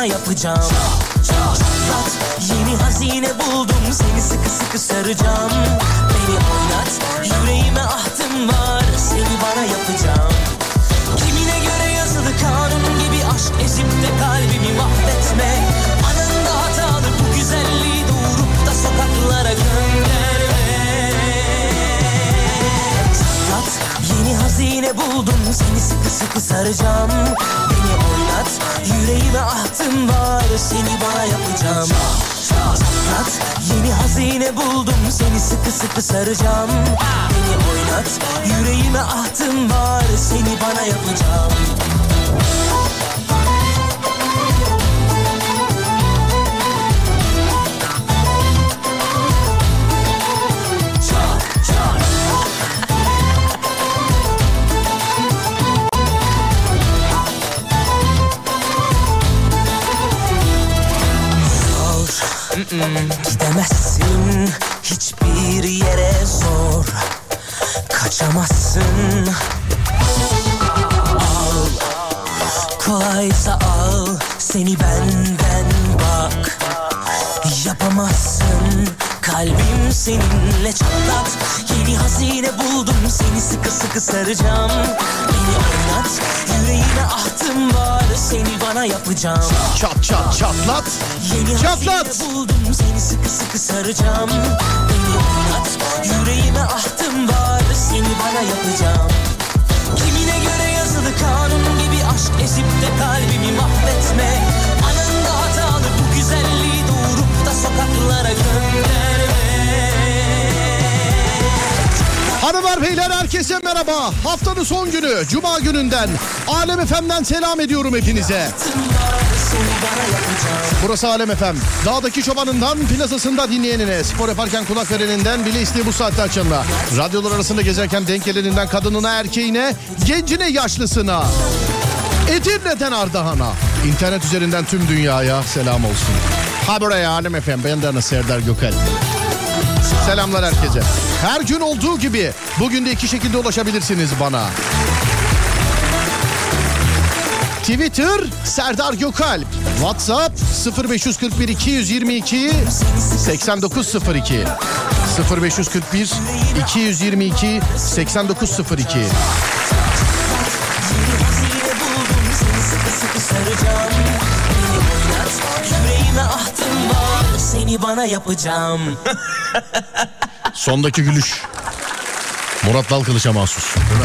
Seni bana yapacağım. Çatlat Yeni hazine buldum. Seni sıkı sıkı saracağım. Beni oynat Yüreğime ahtım var. Seni bana yapacağım. Kimine göre yazılı kanun gibi aşk ezip de kalbimi mahvetme Saklat yeni hazine buldum seni sıkı sıkı saracağım. Beni oynat yüreğime ahtım var seni bana yapacağım. Saklat yeni hazine buldum seni sıkı sıkı saracağım. Beni oynat yüreğime ahtım var seni bana yapacağım Gidemezsin hiçbir yere zor. Kaçamazsın. Al Kolaysa al seni benden bak. Yapamazsın kalbim seninle çatlat seni sıkı sıkı saracağım. Beni oynat yüreğime ahtım var. Seni bana yapacağım. Çat çat çatlat. Yeni Çatlat. buldum. Seni sıkı sıkı saracağım. Beni oynat yüreğime ahtım var. Seni bana yapacağım. Kimine göre yazılı kanun gibi aşk ezip de kalbimi mahvetme. Anında hatalı bu güzelliği doğurup da sokaklara gönderme Hanımlar beyler herkese merhaba. Haftanın son günü Cuma gününden Alem FM'den selam ediyorum hepinize. Burası Alem FM. Dağdaki çobanından plazasında dinleyenine, spor yaparken kulak vereninden bile isteği bu saatte açanına, radyolar arasında gezerken denk geleninden kadınına, erkeğine, gencine, yaşlısına, Edirne'den Ardahan'a, internet üzerinden tüm dünyaya selam olsun. Ha buraya Alem FM, benden Serdar Gökal. Selamlar herkese. Her gün olduğu gibi bugün de iki şekilde ulaşabilirsiniz bana. Twitter Serdar Gökalp. WhatsApp 0541 222 8902. 0541 222 8902. Yeni hazine buldum seni sıkı sıkı saracağım Beni oynat yüreğime ahtım var seni bana yapacağım Sondaki gülüş. Murat Dalkılıç'a mahsus. Değil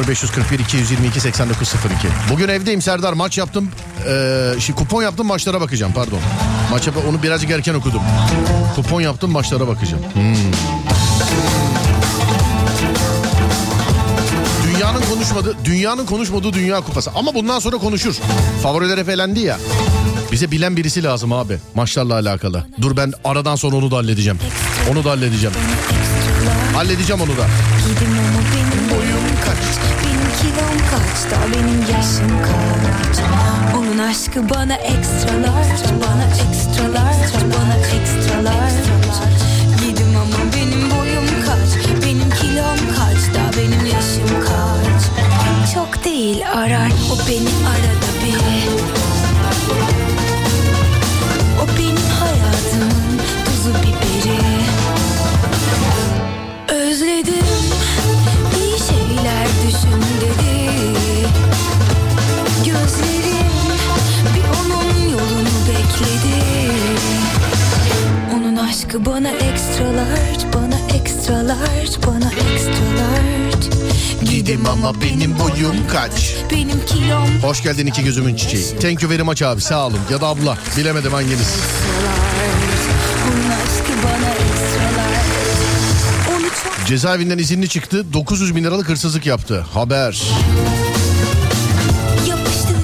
mi? 0541 222 8902. Bugün evdeyim Serdar maç yaptım. Ee, şimdi kupon yaptım maçlara bakacağım pardon. Maça onu birazcık erken okudum. Kupon yaptım maçlara bakacağım. Hmm. Dünyanın konuşmadığı, dünyanın konuşmadığı Dünya Kupası. Ama bundan sonra konuşur. Favoriler efelendi ya. Bize bilen birisi lazım abi maçlarla alakalı. Dur ben aradan sonra onu da halledeceğim. Onu da halledeceğim. Halledeceğim onu da. Onun aşkı bana ekstralar Bana ekstralar Bana ekstralar Gidim ama benim boyum kaç? Benim kilom kaç? Da benim yaşım kaç? Çok değil arar. O beni arada Aşkı bana ekstralar Bana ekstralar Bana ekstralar Gidim ama benim boyum kaç. Benim kilom Hoş geldin iki gözümün çiçeği. Thank you very much abi sağ olun. Ya da abla bilemedim hanginiz. Cezaevinden izinli çıktı 900 bin liralık hırsızlık yaptı. Haber.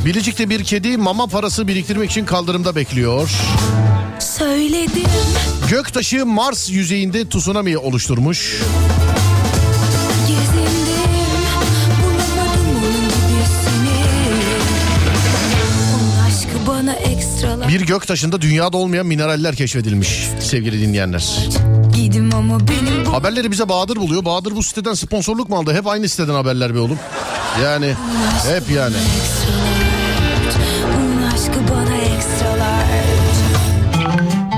Bilecik'te bir kedi mama parası biriktirmek için kaldırımda bekliyor. Söyledim Göktaşı Mars yüzeyinde tsunami oluşturmuş. Bir gök taşında dünyada olmayan mineraller keşfedilmiş sevgili dinleyenler. Bu... Haberleri bize Bahadır buluyor. Bahadır bu siteden sponsorluk mu aldı? Hep aynı siteden haberler be oğlum. Yani hep yani. Ekstra.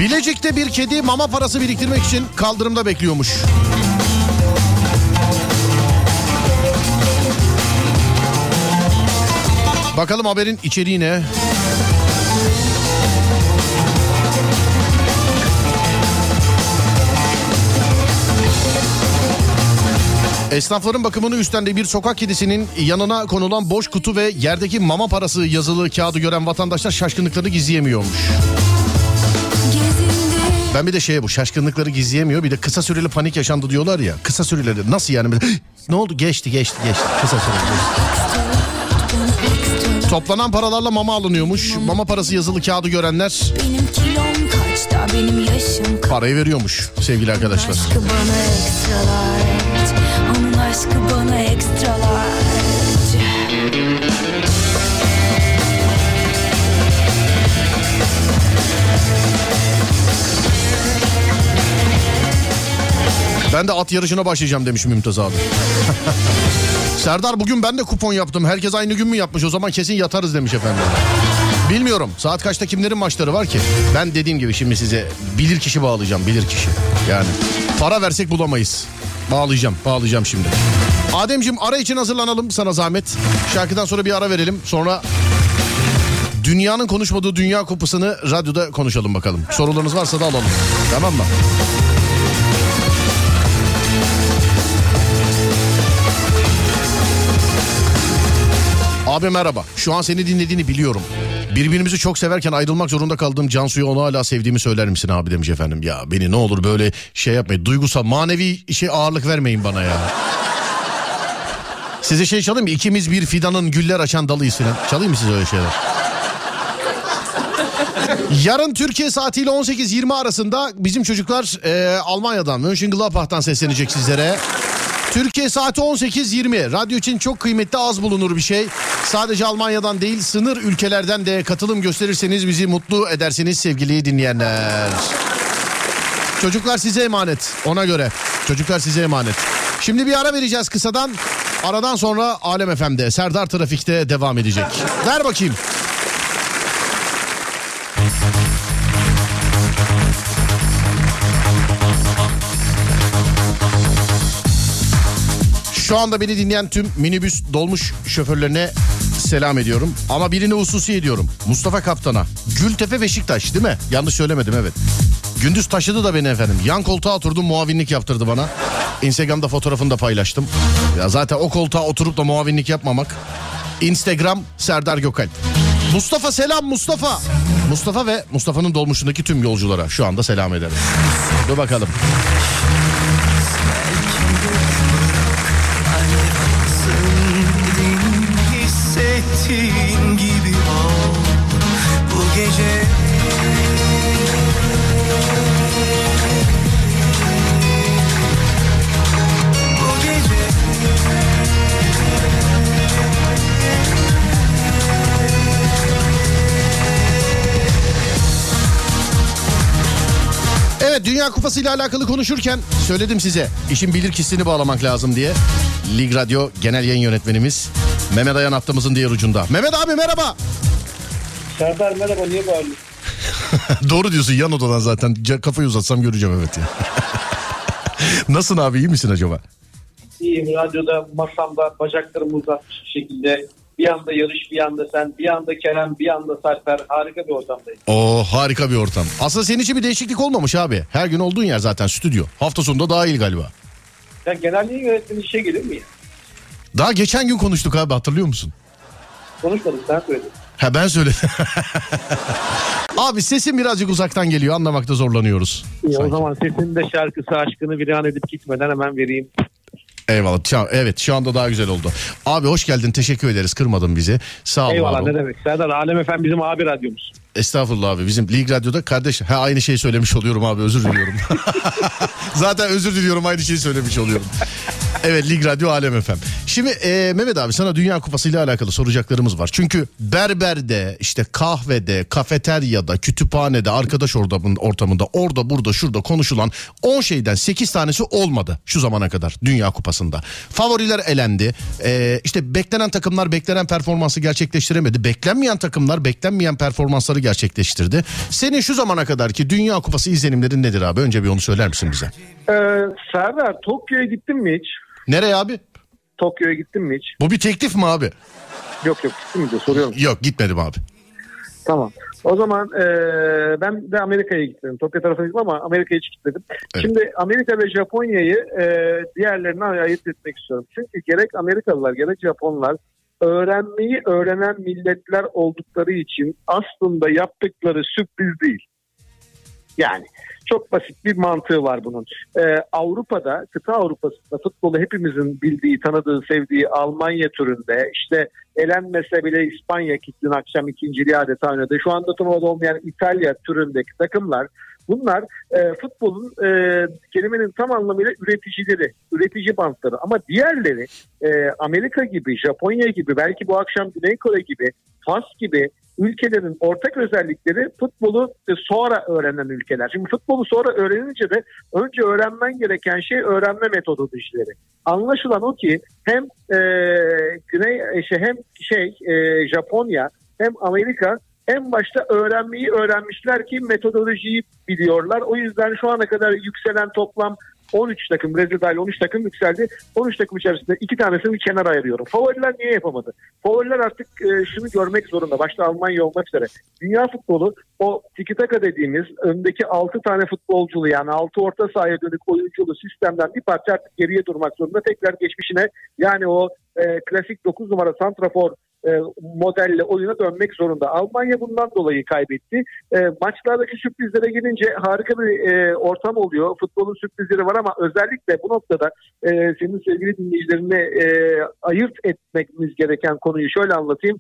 Bilecik'te bir kedi mama parası biriktirmek için kaldırımda bekliyormuş. Bakalım haberin içeriği ne? Esnafların bakımını üstlendiği bir sokak kedisinin yanına konulan boş kutu ve yerdeki mama parası yazılı kağıdı gören vatandaşlar şaşkınlıklarını gizleyemiyormuş. Ben bir de şey bu şaşkınlıkları gizleyemiyor bir de kısa süreli panik yaşandı diyorlar ya. Kısa süreli nasıl yani? ne oldu geçti geçti geçti kısa süreli geçti. Toplanan paralarla mama alınıyormuş. Mama parası yazılı kağıdı görenler Benim kilom kaç da benim yaşım kaç parayı veriyormuş sevgili arkadaşlar. Aşkı bana ekstralar Onun aşkı bana ekstralar Ben de at yarışına başlayacağım demiş Mümtaz abi. Serdar bugün ben de kupon yaptım. Herkes aynı gün mü yapmış? O zaman kesin yatarız demiş efendim. Bilmiyorum. Saat kaçta kimlerin maçları var ki? Ben dediğim gibi şimdi size bilir kişi bağlayacağım. Bilir kişi. Yani para versek bulamayız. Bağlayacağım. Bağlayacağım şimdi. Ademciğim ara için hazırlanalım sana zahmet. Şarkıdan sonra bir ara verelim. Sonra dünyanın konuşmadığı Dünya Kupası'nı radyoda konuşalım bakalım. Sorularınız varsa da alalım. Tamam mı? Abi merhaba. Şu an seni dinlediğini biliyorum. Birbirimizi çok severken ayrılmak zorunda kaldığım Cansu'ya onu hala sevdiğimi söyler misin abi demiş efendim. Ya beni ne olur böyle şey yapmayın. Duygusal manevi şey ağırlık vermeyin bana ya. Size şey çalayım mı? İkimiz bir fidanın güller açan dalıyız filan. Çalayım mı size öyle şeyler? Yarın Türkiye saatiyle 18-20 arasında bizim çocuklar e, Almanya'dan Mönchengladbach'tan seslenecek sizlere. Türkiye saati 18.20. Radyo için çok kıymetli az bulunur bir şey. Sadece Almanya'dan değil sınır ülkelerden de katılım gösterirseniz bizi mutlu edersiniz sevgili dinleyenler. Çocuklar size emanet ona göre. Çocuklar size emanet. Şimdi bir ara vereceğiz kısadan. Aradan sonra Alem FM'de Serdar Trafik'te devam edecek. Ver bakayım. Şu anda beni dinleyen tüm minibüs dolmuş şoförlerine selam ediyorum. Ama birini hususi ediyorum. Mustafa Kaptan'a. Gültepe Beşiktaş değil mi? Yanlış söylemedim evet. Gündüz taşıdı da beni efendim. Yan koltuğa oturdum muavinlik yaptırdı bana. Instagram'da fotoğrafını da paylaştım. Ya zaten o koltuğa oturup da muavinlik yapmamak. Instagram Serdar Gökalp. Mustafa selam Mustafa. Mustafa ve Mustafa'nın dolmuşundaki tüm yolculara şu anda selam ederim. Dur bakalım. key Evet Dünya Kupası ile alakalı konuşurken söyledim size işin bilirkişisini bağlamak lazım diye. Lig Radyo Genel Yayın Yönetmenimiz Mehmet Ayan hattımızın diğer ucunda. Mehmet abi merhaba. Serdar merhaba niye bağırıyorsun? Doğru diyorsun yan odadan zaten kafayı uzatsam göreceğim evet ya. Nasılsın abi iyi misin acaba? İyiyim radyoda masamda bacaklarımı uzatmış şekilde bir anda yarış bir anda sen bir anda Kerem bir anda Sarper harika bir ortamdayız. Oo harika bir ortam. Aslında senin için bir değişiklik olmamış abi. Her gün olduğun yer zaten stüdyo. Hafta sonunda dahil galiba. Ya genel yayın yönetmeni işe gelir mi ya? Daha geçen gün konuştuk abi hatırlıyor musun? Konuşmadık sen söyledin. Ha ben söyledim. abi sesin birazcık uzaktan geliyor anlamakta zorlanıyoruz. İyi, o zaman sesinin de şarkısı aşkını bir an edip gitmeden hemen vereyim. Eyvallah. Şu- Evet şu anda daha güzel oldu. Abi hoş geldin teşekkür ederiz kırmadın bizi. Sağ ol. Eyvallah ol. ne demek. Serdar Alem Efem bizim abi radyomuz. Estağfurullah abi bizim Lig Radyo'da kardeş ha aynı şeyi söylemiş oluyorum abi özür diliyorum. Zaten özür diliyorum aynı şeyi söylemiş oluyorum. Evet Lig Radyo Alem FM. Şimdi e, Mehmet abi sana Dünya Kupası ile alakalı soracaklarımız var. Çünkü berberde, işte kahvede, kafeteryada, kütüphanede, arkadaş ortamında, ortamında orada burada şurada konuşulan 10 şeyden 8 tanesi olmadı şu zamana kadar Dünya Kupası'nda. Favoriler elendi. E, işte beklenen takımlar beklenen performansı gerçekleştiremedi. Beklenmeyen takımlar beklenmeyen performansları gerçekleştirdi. Senin şu zamana kadarki Dünya Kupası izlenimlerin nedir abi? Önce bir onu söyler misin bize? Ee, Serdar Tokyo'ya gittin mi hiç? Nereye abi? Tokyo'ya gittin mi hiç? Bu bir teklif mi abi? Yok yok gittin mi diye soruyorum. Yok gitmedim abi. Tamam. O zaman e, ben de Amerika'ya gittim. Tokyo tarafına gittim ama Amerika'ya hiç gitmedim. Evet. Şimdi Amerika ve Japonya'yı e, diğerlerine ayırt etmek istiyorum. Çünkü gerek Amerikalılar gerek Japonlar öğrenmeyi öğrenen milletler oldukları için aslında yaptıkları sürpriz değil. Yani çok basit bir mantığı var bunun. Ee, Avrupa'da, kıta Avrupa'sında futbolu hepimizin bildiği, tanıdığı, sevdiği Almanya türünde işte elenmese bile İspanya ki dün akşam ikinciliği adeta oynadı. Şu anda turnuvada olmayan İtalya türündeki takımlar bunlar e, futbolun e, kelimenin tam anlamıyla üreticileri, üretici bantları. Ama diğerleri e, Amerika gibi, Japonya gibi, belki bu akşam Güney Kore gibi, Fas gibi ülkelerin ortak özellikleri futbolu e, sonra öğrenen ülkeler. Şimdi futbolu sonra öğrenince de önce öğrenmen gereken şey öğrenme metodolojileri. Anlaşılan o ki hem e, Güney e, şey, hem şey e, Japonya hem Amerika en başta öğrenmeyi öğrenmişler ki metodolojiyi biliyorlar. O yüzden şu ana kadar yükselen toplam 13 takım Brezilya dahil 13 takım yükseldi. 13 takım içerisinde iki tanesini kenara ayırıyorum. Favoriler niye yapamadı? Favoriler artık e, şunu görmek zorunda. Başta Almanya olmak üzere. Dünya futbolu o tiki taka dediğimiz öndeki 6 tane futbolculu yani 6 orta sahaya dönük oyunculu sistemden bir parça artık geriye durmak zorunda. Tekrar geçmişine yani o e, klasik 9 numara santrafor e, modelle oyuna dönmek zorunda. Almanya bundan dolayı kaybetti. E, maçlardaki sürprizlere gelince harika bir e, ortam oluyor. Futbolun sürprizleri var ama özellikle bu noktada e, senin sevgili dinleyicilerine ayırt etmemiz gereken konuyu şöyle anlatayım.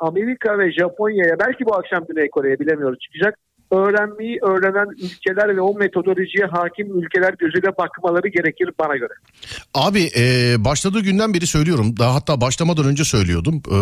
Amerika ve Japonya'ya belki bu akşam Güney Kore'ye bilemiyoruz çıkacak öğrenmeyi öğrenen ülkeler ve o metodolojiye hakim ülkeler gözüyle bakmaları gerekir bana göre. Abi e, başladığı günden beri söylüyorum. Daha hatta başlamadan önce söylüyordum. E,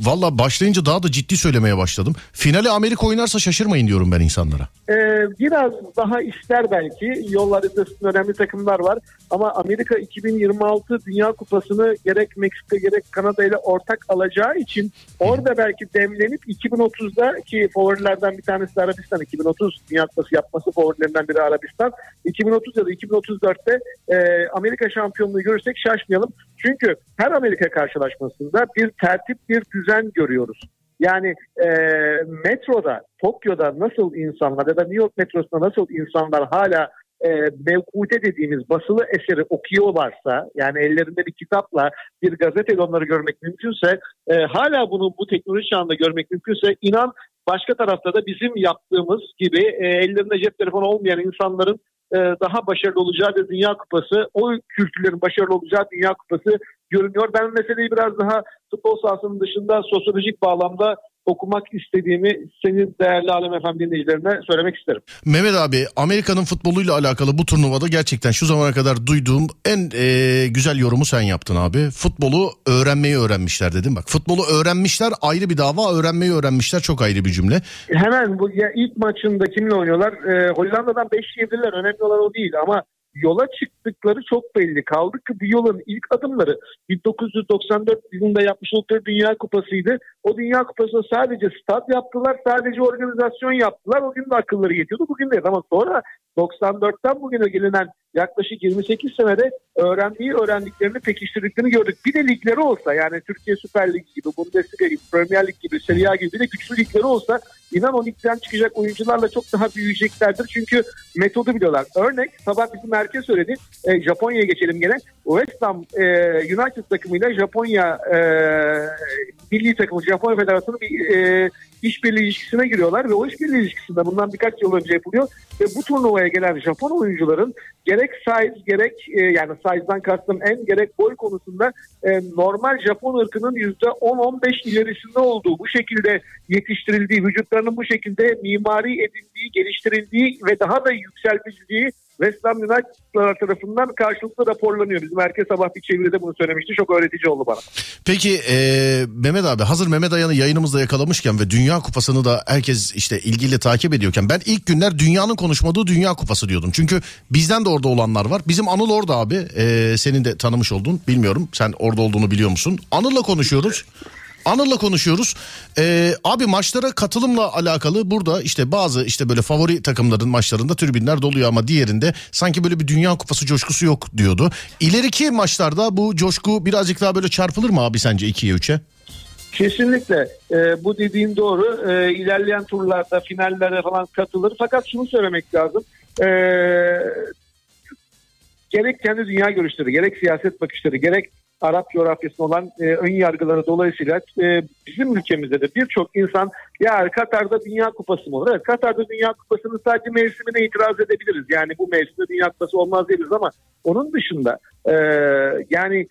Valla başlayınca daha da ciddi söylemeye başladım. Finale Amerika oynarsa şaşırmayın diyorum ben insanlara. Ee, biraz daha ister belki. Yollarında önemli takımlar var. Ama Amerika 2026 Dünya Kupası'nı gerek Meksika gerek Kanada ile ortak alacağı için orada belki demlenip 2030'da ki favorilerden bir tanesi de Arabistan 2030 Dünya Kupası yapması favorilerinden biri Arabistan. 2030 ya da 2034'te e, Amerika şampiyonluğu görürsek şaşmayalım. Çünkü her Amerika karşılaşmasında bir tertip bir düzen görüyoruz. Yani e, metroda, Tokyo'da nasıl insanlar ya da New York metrosunda nasıl insanlar hala e, mevkute dediğimiz basılı eseri okuyorlarsa yani ellerinde bir kitapla bir gazeteyle onları görmek mümkünse e, hala bunu bu teknoloji çağında görmek mümkünse inan başka tarafta da bizim yaptığımız gibi e, ellerinde cep telefonu olmayan insanların e, daha başarılı olacağı bir Dünya Kupası, o kültürlerin başarılı olacağı Dünya Kupası görünüyor. Ben meseleyi biraz daha futbol sahasının dışında sosyolojik bağlamda okumak istediğimi senin değerli Alem dinleyicilerine söylemek isterim. Mehmet abi Amerika'nın futboluyla alakalı bu turnuvada gerçekten şu zamana kadar duyduğum en e, güzel yorumu sen yaptın abi. Futbolu öğrenmeyi öğrenmişler dedim. Bak futbolu öğrenmişler ayrı bir dava öğrenmeyi öğrenmişler çok ayrı bir cümle. Hemen bu ya ilk maçında kimle oynuyorlar? Ee, Hollanda'dan 5 yediler. Önemli olan o değil ama yola çıktıkları çok belli. Kaldı ki bu yolun ilk adımları 1994 yılında yapmış oldukları Dünya Kupası'ydı. O Dünya Kupası'nda sadece stat yaptılar, sadece organizasyon yaptılar. O gün de akılları yetiyordu, bugün de. Ama sonra 94'ten bugüne gelinen yaklaşık 28 senede öğrendiği öğrendiklerini pekiştirdiklerini gördük. Bir de ligleri olsa yani Türkiye Süper Lig gibi, Bundesliga gibi, Premier Lig gibi, Serie A gibi bir de güçlü ligleri olsa inan o ligden çıkacak oyuncularla çok daha büyüyeceklerdir. Çünkü metodu biliyorlar. Örnek sabah bizim merkez söyledi. E, Japonya'ya geçelim gene. West Ham e, United takımıyla Japonya e, milli takımı Japonya Federasyonu bir e, işbirliği ilişkisine giriyorlar ve o işbirliği ilişkisinde bundan birkaç yıl önce yapılıyor ve bu turnuvaya gelen Japon oyuncuların gerek size gerek e, yani size'dan kastım en gerek boy konusunda e, normal Japon ırkının %10-15 ilerisinde olduğu bu şekilde yetiştirildiği vücutlarının bu şekilde mimari edindiği geliştirildiği ve daha da yükseltildiği West Ham United'lar tarafından karşılıklı raporlanıyor. Bizim herkes sabah bir çeviride bunu söylemişti. Çok öğretici oldu bana. Peki e, Mehmet abi hazır Mehmet Ayan'ı yayınımızda yakalamışken ve Dünya Kupası'nı da herkes işte ilgiyle takip ediyorken ben ilk günler dünyanın konuşmadığı Dünya Kupası diyordum. Çünkü bizden de orada olanlar var. Bizim Anıl orada abi. E, senin de tanımış oldun. Bilmiyorum sen orada olduğunu biliyor musun? Anıl'la konuşuyoruz. Anıl'la konuşuyoruz. Ee, abi maçlara katılımla alakalı burada işte bazı işte böyle favori takımların maçlarında tribünler doluyor ama diğerinde sanki böyle bir dünya kupası coşkusu yok diyordu. İleriki maçlarda bu coşku birazcık daha böyle çarpılır mı abi sence 2'ye 3'e? Kesinlikle e, bu dediğin doğru. E, ilerleyen turlarda finallere falan katılır. Fakat şunu söylemek lazım. E, gerek kendi dünya görüşleri, gerek siyaset bakışları, gerek Arap coğrafyasına olan e, ön yargıları dolayısıyla e, bizim ülkemizde de birçok insan ya Katar'da Dünya Kupası mı olur? Evet Katar'da Dünya Kupası'nın sadece mevsimine itiraz edebiliriz. Yani bu mevsimde Dünya Kupası olmaz diyebiliriz ama onun dışında e, yani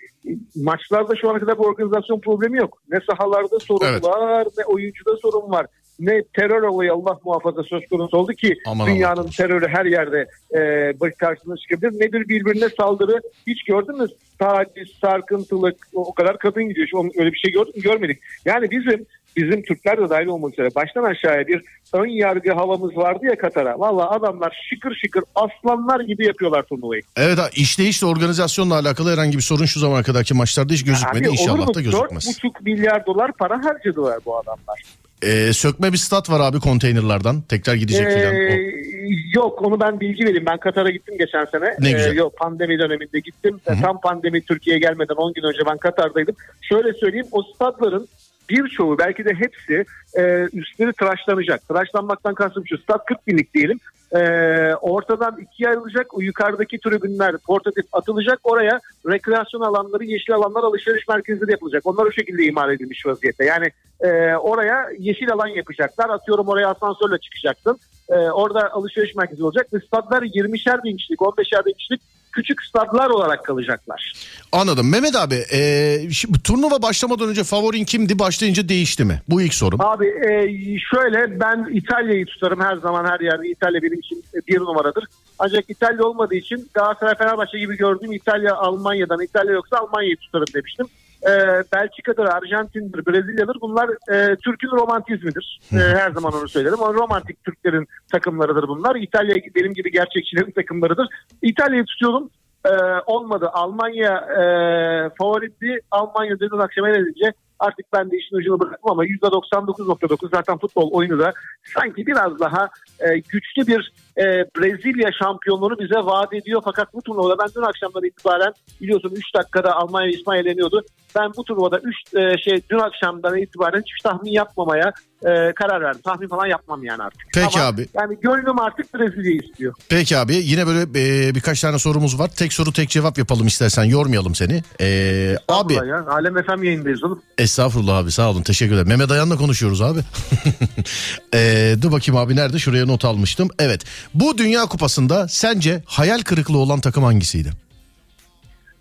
maçlarda şu ana kadar bir organizasyon problemi yok. Ne sahalarda sorun Evet. var ne oyuncuda sorun var. Ne terör olayı Allah muhafaza söz konusu oldu ki Aman dünyanın Allah. terörü her yerde e, karşısına çıkabilir. Ne bir birbirine saldırı hiç gördün mü? Taciz, sarkıntılık o kadar kadın gidiyor. Şu- Öyle bir şey gördük görmedik. Yani bizim bizim Türkler de dahil olmak üzere baştan aşağıya bir ön yargı havamız vardı ya Katar'a. Valla adamlar şıkır şıkır aslanlar gibi yapıyorlar turnuvayı. Evet abi işleyişle organizasyonla alakalı herhangi bir sorun şu zamana kadarki maçlarda hiç gözükmedi. Abi, İnşallah da gözükmez. 4,5 milyar dolar para harcadılar bu adamlar. Ee, sökme bir stat var abi konteynerlardan. Tekrar gidecek filan. Ee, O- yok onu ben bilgi vereyim. Ben Katar'a gittim geçen sene. Ne güzel. yok pandemi döneminde gittim. Tam pandemi Türkiye'ye gelmeden 10 gün önce ben Katar'daydım. Şöyle söyleyeyim o stadların birçoğu belki de hepsi e, üstleri tıraşlanacak. Tıraşlanmaktan kastım şu stat 40 binlik diyelim. E, ortadan ikiye ayrılacak. O yukarıdaki tribünler portatif atılacak. Oraya rekreasyon alanları, yeşil alanlar, alışveriş merkezleri yapılacak. Onlar o şekilde imar edilmiş vaziyette. Yani e, oraya yeşil alan yapacaklar. Atıyorum oraya asansörle çıkacaksın. E, orada alışveriş merkezi olacak. Ve stadlar 20'şer bin kişilik, 15'er bin kişilik küçük stadlar olarak kalacaklar. Anladım. Mehmet abi e, şimdi turnuva başlamadan önce favorin kimdi başlayınca değişti mi? Bu ilk sorum. Abi e, şöyle ben İtalya'yı tutarım her zaman her yerde. İtalya benim için bir numaradır. Ancak İtalya olmadığı için Galatasaray Fenerbahçe gibi gördüğüm İtalya Almanya'dan İtalya yoksa Almanya'yı tutarım demiştim. E, Belçika'dır, Arjantin'dir, Brezilya'dır. Bunlar e, Türk'ün romantizmidir. E, her zaman onu söylerim. O romantik Türklerin takımlarıdır bunlar. İtalya benim gibi gerçekçilerin takımlarıdır. İtalya'yı tutuyorum. E, olmadı. Almanya e, favoriydi. Almanya dün akşam eledince artık ben de işin ucunu bıraktım ama %99.9 zaten futbol oyunu da sanki biraz daha e, güçlü bir e, Brezilya şampiyonluğunu bize vaat ediyor. Fakat bu turnuvada ben dün akşamdan itibaren biliyorsun 3 dakikada Almanya İsmail eleniyordu. Ben bu turnuvada 3 şey dün akşamdan itibaren hiç tahmin yapmamaya e, karar verdim. Tahmin falan yapmam yani artık. Peki Ama abi. Yani gönlüm artık Brezilya'yı istiyor. Peki abi yine böyle e, birkaç tane sorumuz var. Tek soru tek cevap yapalım istersen yormayalım seni. E, abi Ya, Alem FM yayındayız oğlum. estağfurullah abi sağ olun teşekkür ederim. Mehmet Ayan'la konuşuyoruz abi. e, dur bakayım abi nerede şuraya not almıştım. Evet bu Dünya Kupası'nda sence hayal kırıklığı olan takım hangisiydi?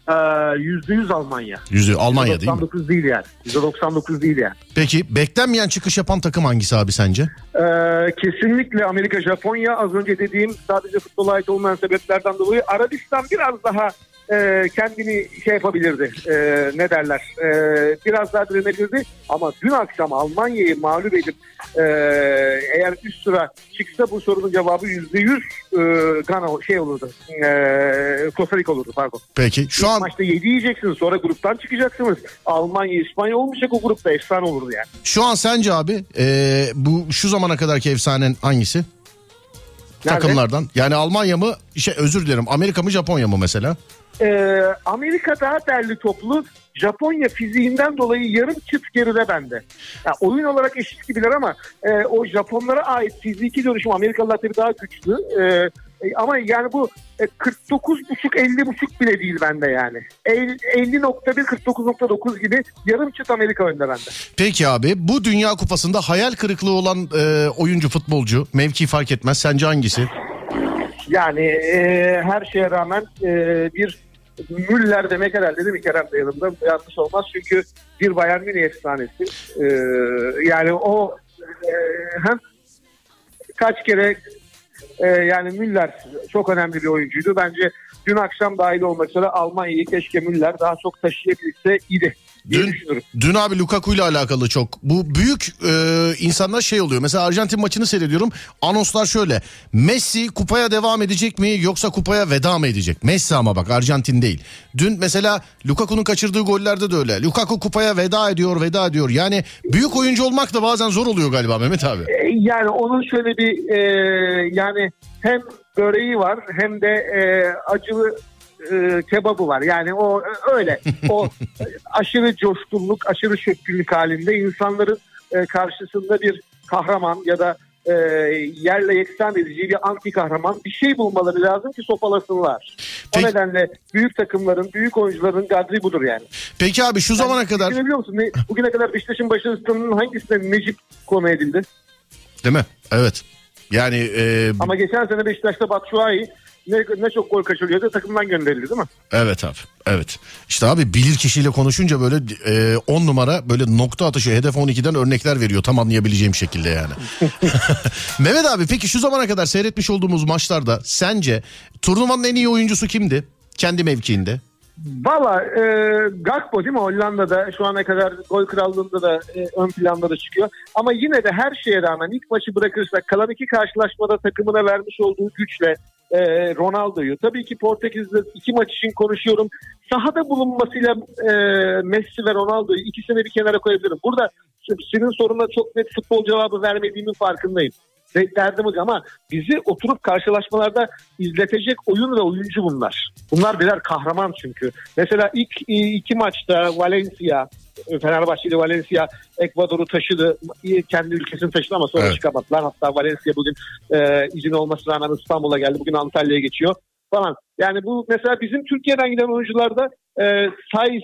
Ee, %100 Almanya. Yüzü Almanya değil mi? %99 değil yani. %99 değil yani. Peki beklenmeyen çıkış yapan takım hangisi abi sence? Ee, kesinlikle Amerika, Japonya az önce dediğim sadece futbola ait olmayan sebeplerden dolayı Arabistan biraz daha e, kendini şey yapabilirdi. E, ne derler? E, biraz daha direnebilirdi. Ama dün akşam Almanya'yı mağlup edip e, eğer üst sıra çıksa bu sorunun cevabı yüzde yüz Gana şey olurdu. E, Costa Rica olurdu pardon. Peki şu an Maçta 7 yiyeceksiniz sonra gruptan çıkacaksınız. Almanya, İspanya olmayacak o grupta efsane olurdu yani. şu an sence abi e, bu şu zamana kadarki efsanen hangisi? Nerede? Takımlardan. Yani Almanya mı? Şey özür dilerim. Amerika mı Japonya mı mesela? Ee, Amerika daha derli toplu. Japonya fiziğinden dolayı yarım çıt geride bende. Ya, oyun olarak eşit gibiler ama e, o Japonlara ait fiziki dönüşüm Amerikalılar tabii daha güçlü. E, e, ama yani bu e, 49.5-50.5 bile değil bende yani. El- 50.1 49.9 gibi yarım çıt Amerika önde bende. Peki abi bu Dünya Kupası'nda hayal kırıklığı olan e, oyuncu futbolcu mevki fark etmez. Sence hangisi? Yani e, her şeye rağmen e, bir Müller demek herhalde değil mi Kerem de yanımda yanlış olmaz çünkü bir Bayern Münih efsanesi. E, yani o e, hem kaç kere e, yani Müller çok önemli bir oyuncuydu. Bence dün akşam dahil olmak üzere Almanya'yı keşke Müller daha çok taşıyabilse idi. Dün, dün abi Lukaku ile alakalı çok. Bu büyük e, insanlar şey oluyor. Mesela Arjantin maçını seyrediyorum. Anonslar şöyle. Messi kupaya devam edecek mi yoksa kupaya veda mı edecek? Messi ama bak Arjantin değil. Dün mesela Lukaku'nun kaçırdığı gollerde de öyle. Lukaku kupaya veda ediyor veda ediyor. Yani büyük oyuncu olmak da bazen zor oluyor galiba Mehmet abi. E, yani onun şöyle bir e, yani hem böreği var hem de e, acılı e, kebabı var. Yani o öyle. O aşırı coşkunluk, aşırı şekillik halinde insanların e, karşısında bir kahraman ya da e, yerle yeksan edici bir anti kahraman bir şey bulmaları lazım ki sopalasınlar. Peki. O nedenle büyük takımların, büyük oyuncuların gadri budur yani. Peki abi şu zamana kadar Biliyor musun? Ne- Bugüne kadar Beşiktaş'ın başarısının hangisine Necip konu edildi? değil mi? Evet. Yani e, Ama geçen sene Beşiktaş'ta Batshuayi ne, ne çok gol kaçırıyordu takımdan gönderildi değil mi? Evet abi evet. İşte abi bilir kişiyle konuşunca böyle 10 numara böyle nokta atışı hedef 12'den örnekler veriyor tam anlayabileceğim şekilde yani. Mehmet abi peki şu zamana kadar seyretmiş olduğumuz maçlarda sence turnuvanın en iyi oyuncusu kimdi? Kendi mevkiinde. Valla e, Gakpo değil mi Hollanda'da şu ana kadar gol krallığında da e, ön planda da çıkıyor. Ama yine de her şeye rağmen ilk maçı bırakırsak kalan iki karşılaşmada takımına vermiş olduğu güçle e, Ronaldo'yu. Tabii ki Portekiz'de iki maç için konuşuyorum. Sahada bulunmasıyla e, Messi ve Ronaldo'yu ikisini bir kenara koyabilirim. Burada senin soruna çok net futbol cevabı vermediğimin farkındayım. O ama bizi oturup karşılaşmalarda izletecek oyun ve oyuncu bunlar. Bunlar birer kahraman çünkü. Mesela ilk iki maçta Valencia, Fenerbahçe ile Valencia Ekvador'u taşıdı. Kendi ülkesini taşıdı ama sonra Evet. çıkamadılar. Hatta Valencia bugün e, izin olmasına rağmen İstanbul'a geldi. Bugün Antalya'ya geçiyor falan. Yani bu mesela bizim Türkiye'den giden oyuncularda e, Saiz,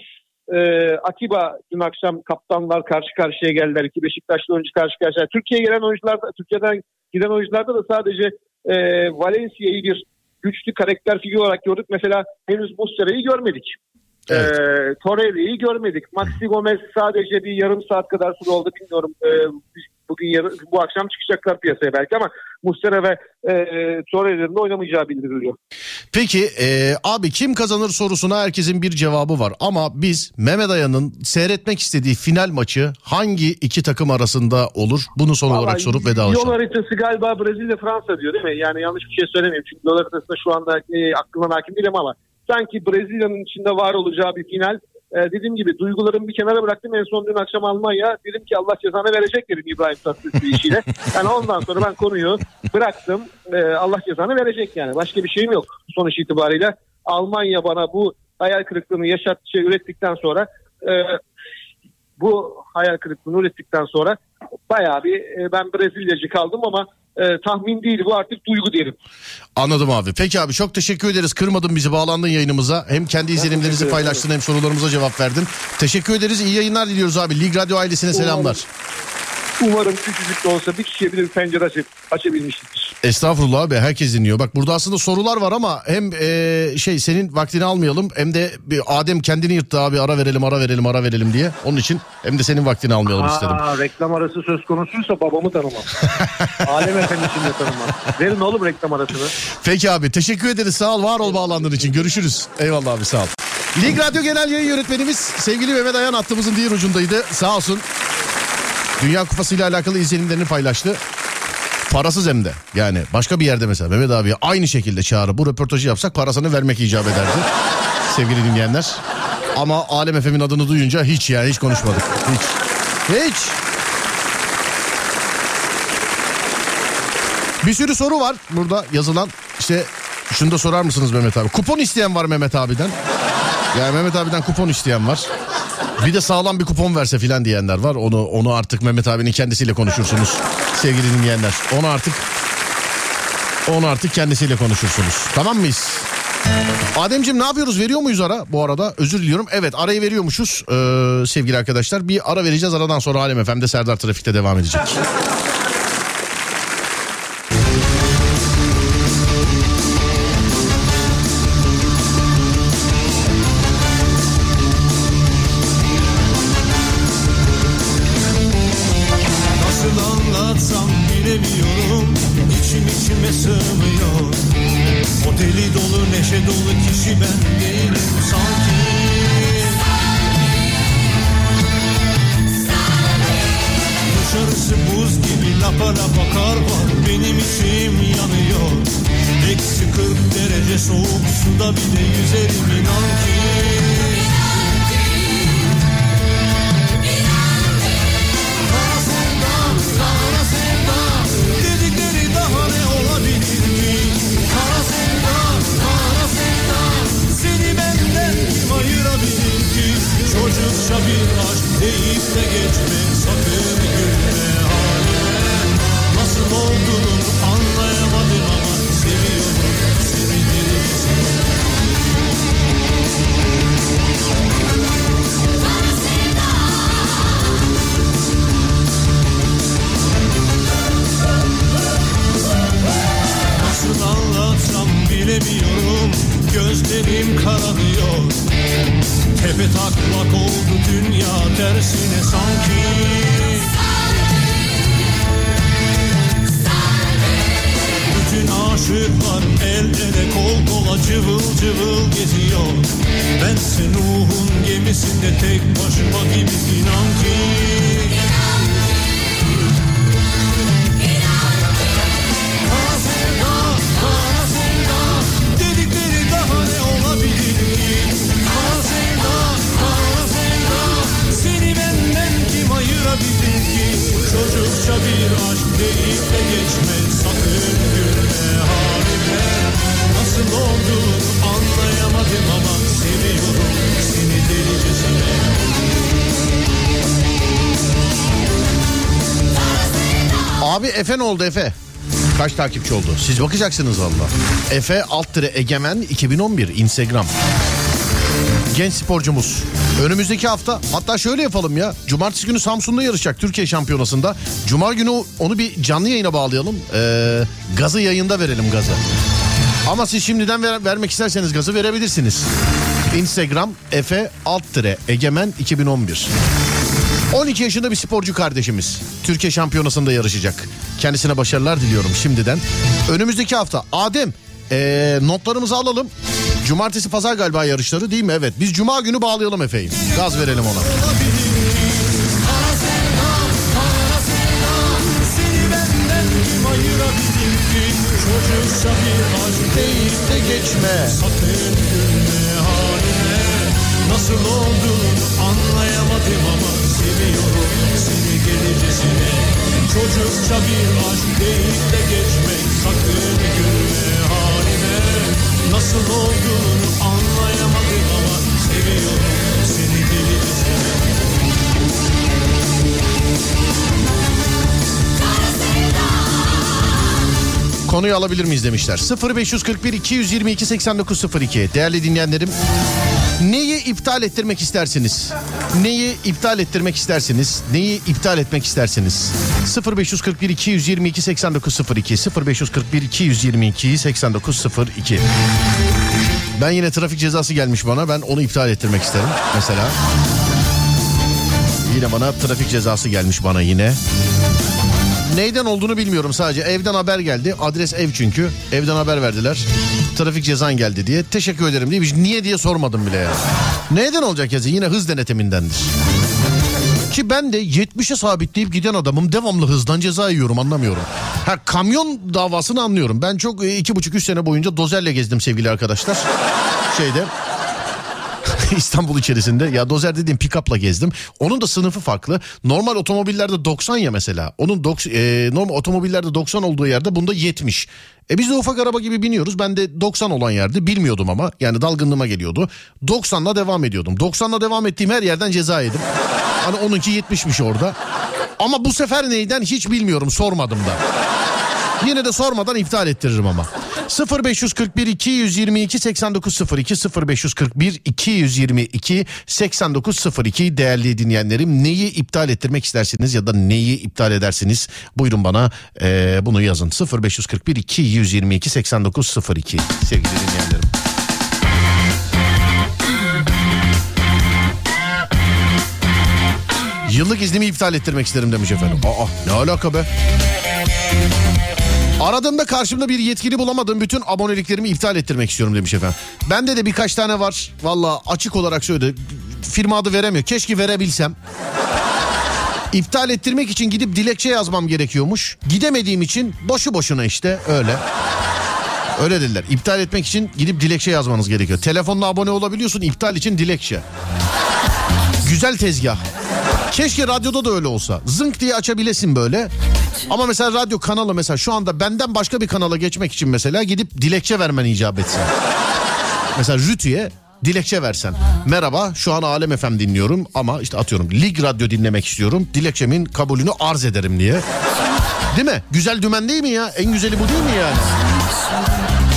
e, Atiba dün akşam kaptanlar karşı karşıya geldiler. İki Beşiktaşlı oyuncu karşı karşıya. Türkiye'ye gelen oyuncularda, Türkiye'den giden oyuncularda da sadece e, Valencia'yı bir güçlü karakter figür olarak gördük. Mesela henüz Muslera'yı görmedik. Evet. Ee, Torreira'yı görmedik. Maxi Gomez sadece bir yarım saat kadar süre oldu bilmiyorum. Ee, bugün yarın, bu akşam çıkacaklar piyasaya belki ama Muslera ve e, Torreira'nın da oynamayacağı bildiriliyor. Peki e, abi kim kazanır sorusuna herkesin bir cevabı var. Ama biz Mehmet Aya'nın seyretmek istediği final maçı hangi iki takım arasında olur? Bunu son olarak Vallahi sorup Yol vedalaşalım. haritası galiba Brezilya Fransa diyor değil mi? Yani yanlış bir şey söylemeyeyim. Çünkü yol haritasında şu anda e, aklımdan hakim değilim ama sanki Brezilya'nın içinde var olacağı bir final. E, dediğim gibi duygularımı bir kenara bıraktım. En son dün akşam Almanya dedim ki Allah cezanı verecek dedim İbrahim Tatlıses işiyle. Yani ondan sonra ben konuyu bıraktım. E, Allah cezanı verecek yani. Başka bir şeyim yok sonuç itibariyle. Almanya bana bu hayal kırıklığını yaşat şey ürettikten sonra e, bu hayal kırıklığını ürettikten sonra bayağı bir e, ben Brezilyacı kaldım ama e, tahmin değil bu artık duygu diyelim. Anladım abi. Peki abi çok teşekkür ederiz. Kırmadın bizi bağlandın yayınımıza. Hem kendi izlenimlerinizi paylaştın hem sorularımıza cevap verdin. Teşekkür ederiz. İyi yayınlar diliyoruz abi. Lig Radyo ailesine selamlar. Umarım küçücük de olsa bir kişiye bir pencere açıp, açabilmişizdir. Estağfurullah abi herkes dinliyor. Bak burada aslında sorular var ama hem e, şey senin vaktini almayalım hem de bir Adem kendini yırttı abi ara verelim ara verelim ara verelim diye. Onun için hem de senin vaktini almayalım istedim. Aa, reklam arası söz konusuysa babamı tanımam. Alem efendisini de tanımam. Verin oğlum reklam arasını. Peki abi teşekkür ederiz sağ ol var ol bağlandığın için görüşürüz. Eyvallah abi sağ ol. Lig Radyo Genel Yayın Yönetmenimiz sevgili Mehmet Ayan hattımızın diğer ucundaydı sağ olsun. Dünya Kupası ile alakalı izlenimlerini paylaştı. Parasız hem de yani başka bir yerde mesela Mehmet abi aynı şekilde çağrı bu röportajı yapsak parasını vermek icap ederdi. sevgili dinleyenler. Ama Alem FM'in adını duyunca hiç yani hiç konuşmadık. Hiç. Hiç. Bir sürü soru var burada yazılan. İşte şunu da sorar mısınız Mehmet abi? Kupon isteyen var Mehmet abiden. Yani Mehmet abiden kupon isteyen var. Bir de sağlam bir kupon verse filan diyenler var. Onu onu artık Mehmet abinin kendisiyle konuşursunuz sevgili dinleyenler. Onu artık onu artık kendisiyle konuşursunuz. Tamam mıyız? Ademciğim ne yapıyoruz? Veriyor muyuz ara bu arada? Özür diliyorum. Evet arayı veriyormuşuz ee, sevgili arkadaşlar. Bir ara vereceğiz. Aradan sonra Alem FM'de Serdar Trafik'te devam edecek. Aşıklar el ele kol kola cıvıl cıvıl geziyor. Bense Nuh'un gemisinde tek başıma gibi inan ki? Çocukça bir aşk deyip de geçme Sakın gülme Nasıl olduğunu anlayamadım ama Seviyorum seni delicesine Abi Efe ne oldu Efe? Kaç takipçi oldu? Siz bakacaksınız valla. Efe alt egemen 2011 Instagram. Genç sporcumuz. Önümüzdeki hafta hatta şöyle yapalım ya. Cumartesi günü Samsun'da yarışacak Türkiye Şampiyonası'nda. Cuma günü onu bir canlı yayına bağlayalım. Ee, gazı yayında verelim gazı. Ama siz şimdiden ver- vermek isterseniz gazı verebilirsiniz. Instagram Efe alt tire egemen 2011. 12 yaşında bir sporcu kardeşimiz. Türkiye şampiyonasında yarışacak. Kendisine başarılar diliyorum şimdiden. Önümüzdeki hafta Adem ee, notlarımızı alalım. Cumartesi pazar galiba yarışları değil mi? Evet biz cuma günü bağlayalım Efe'yi. Gaz verelim ona. Nasıl anlayamadım ama Seviyorum seni gelicesine Çocukça bir aşk deyip de geçme Sakın gülme halime Nasıl olduğunu anlayamadım ama Seviyorum seni delicesine Konuyu alabilir miyiz demişler. 0541 222 8902. Değerli dinleyenlerim neyi iptal ettirmek istersiniz? Neyi iptal ettirmek istersiniz? Neyi iptal etmek istersiniz? 0541 222 8902 0541 222 8902 Ben yine trafik cezası gelmiş bana. Ben onu iptal ettirmek isterim mesela. Yine bana trafik cezası gelmiş bana yine. Neyden olduğunu bilmiyorum sadece evden haber geldi. Adres ev çünkü. Evden haber verdiler. Trafik cezan geldi diye. Teşekkür ederim diye. Niye diye sormadım bile ya. Neyden olacak yazı? Yine hız denetimindendir. Ki ben de 70'e sabitleyip giden adamım devamlı hızdan ceza yiyorum anlamıyorum. Ha kamyon davasını anlıyorum. Ben çok e, iki buçuk üç sene boyunca dozerle gezdim sevgili arkadaşlar. Şeyde İstanbul içerisinde ya dozer dediğim pick-up'la gezdim. Onun da sınıfı farklı. Normal otomobillerde 90 ya mesela. Onun dok, e, normal otomobillerde 90 olduğu yerde bunda 70. E biz de ufak araba gibi biniyoruz. Ben de 90 olan yerde bilmiyordum ama yani dalgınlığıma geliyordu. 90'la devam ediyordum. 90'la devam ettiğim her yerden ceza yedim. Hani onunki 70'miş orada. Ama bu sefer neyden hiç bilmiyorum sormadım da. Yine de sormadan iptal ettiririm ama. 0541 222 8902 0541 222 8902 değerli dinleyenlerim neyi iptal ettirmek istersiniz ya da neyi iptal edersiniz buyurun bana eee, bunu yazın 0541 222 8902 sevgili dinleyenlerim. Yıllık iznimi iptal ettirmek isterim demiş efendim. Aa ne alaka be? Aradığımda karşımda bir yetkili bulamadım. Bütün aboneliklerimi iptal ettirmek istiyorum demiş efendim. Bende de birkaç tane var. Valla açık olarak söyledi. Firma adı veremiyor. Keşke verebilsem. İptal ettirmek için gidip dilekçe yazmam gerekiyormuş. Gidemediğim için boşu boşuna işte öyle. Öyle dediler. İptal etmek için gidip dilekçe yazmanız gerekiyor. Telefonla abone olabiliyorsun iptal için dilekçe. Güzel tezgah. Keşke radyoda da öyle olsa. Zınk diye açabilesin böyle. Ama mesela radyo kanalı mesela şu anda benden başka bir kanala geçmek için mesela gidip dilekçe vermen icap etsin. Mesela Rütü'ye dilekçe versen. Merhaba şu an Alem FM dinliyorum ama işte atıyorum Lig Radyo dinlemek istiyorum. Dilekçemin kabulünü arz ederim diye. Değil mi? Güzel dümen değil mi ya? En güzeli bu değil mi yani?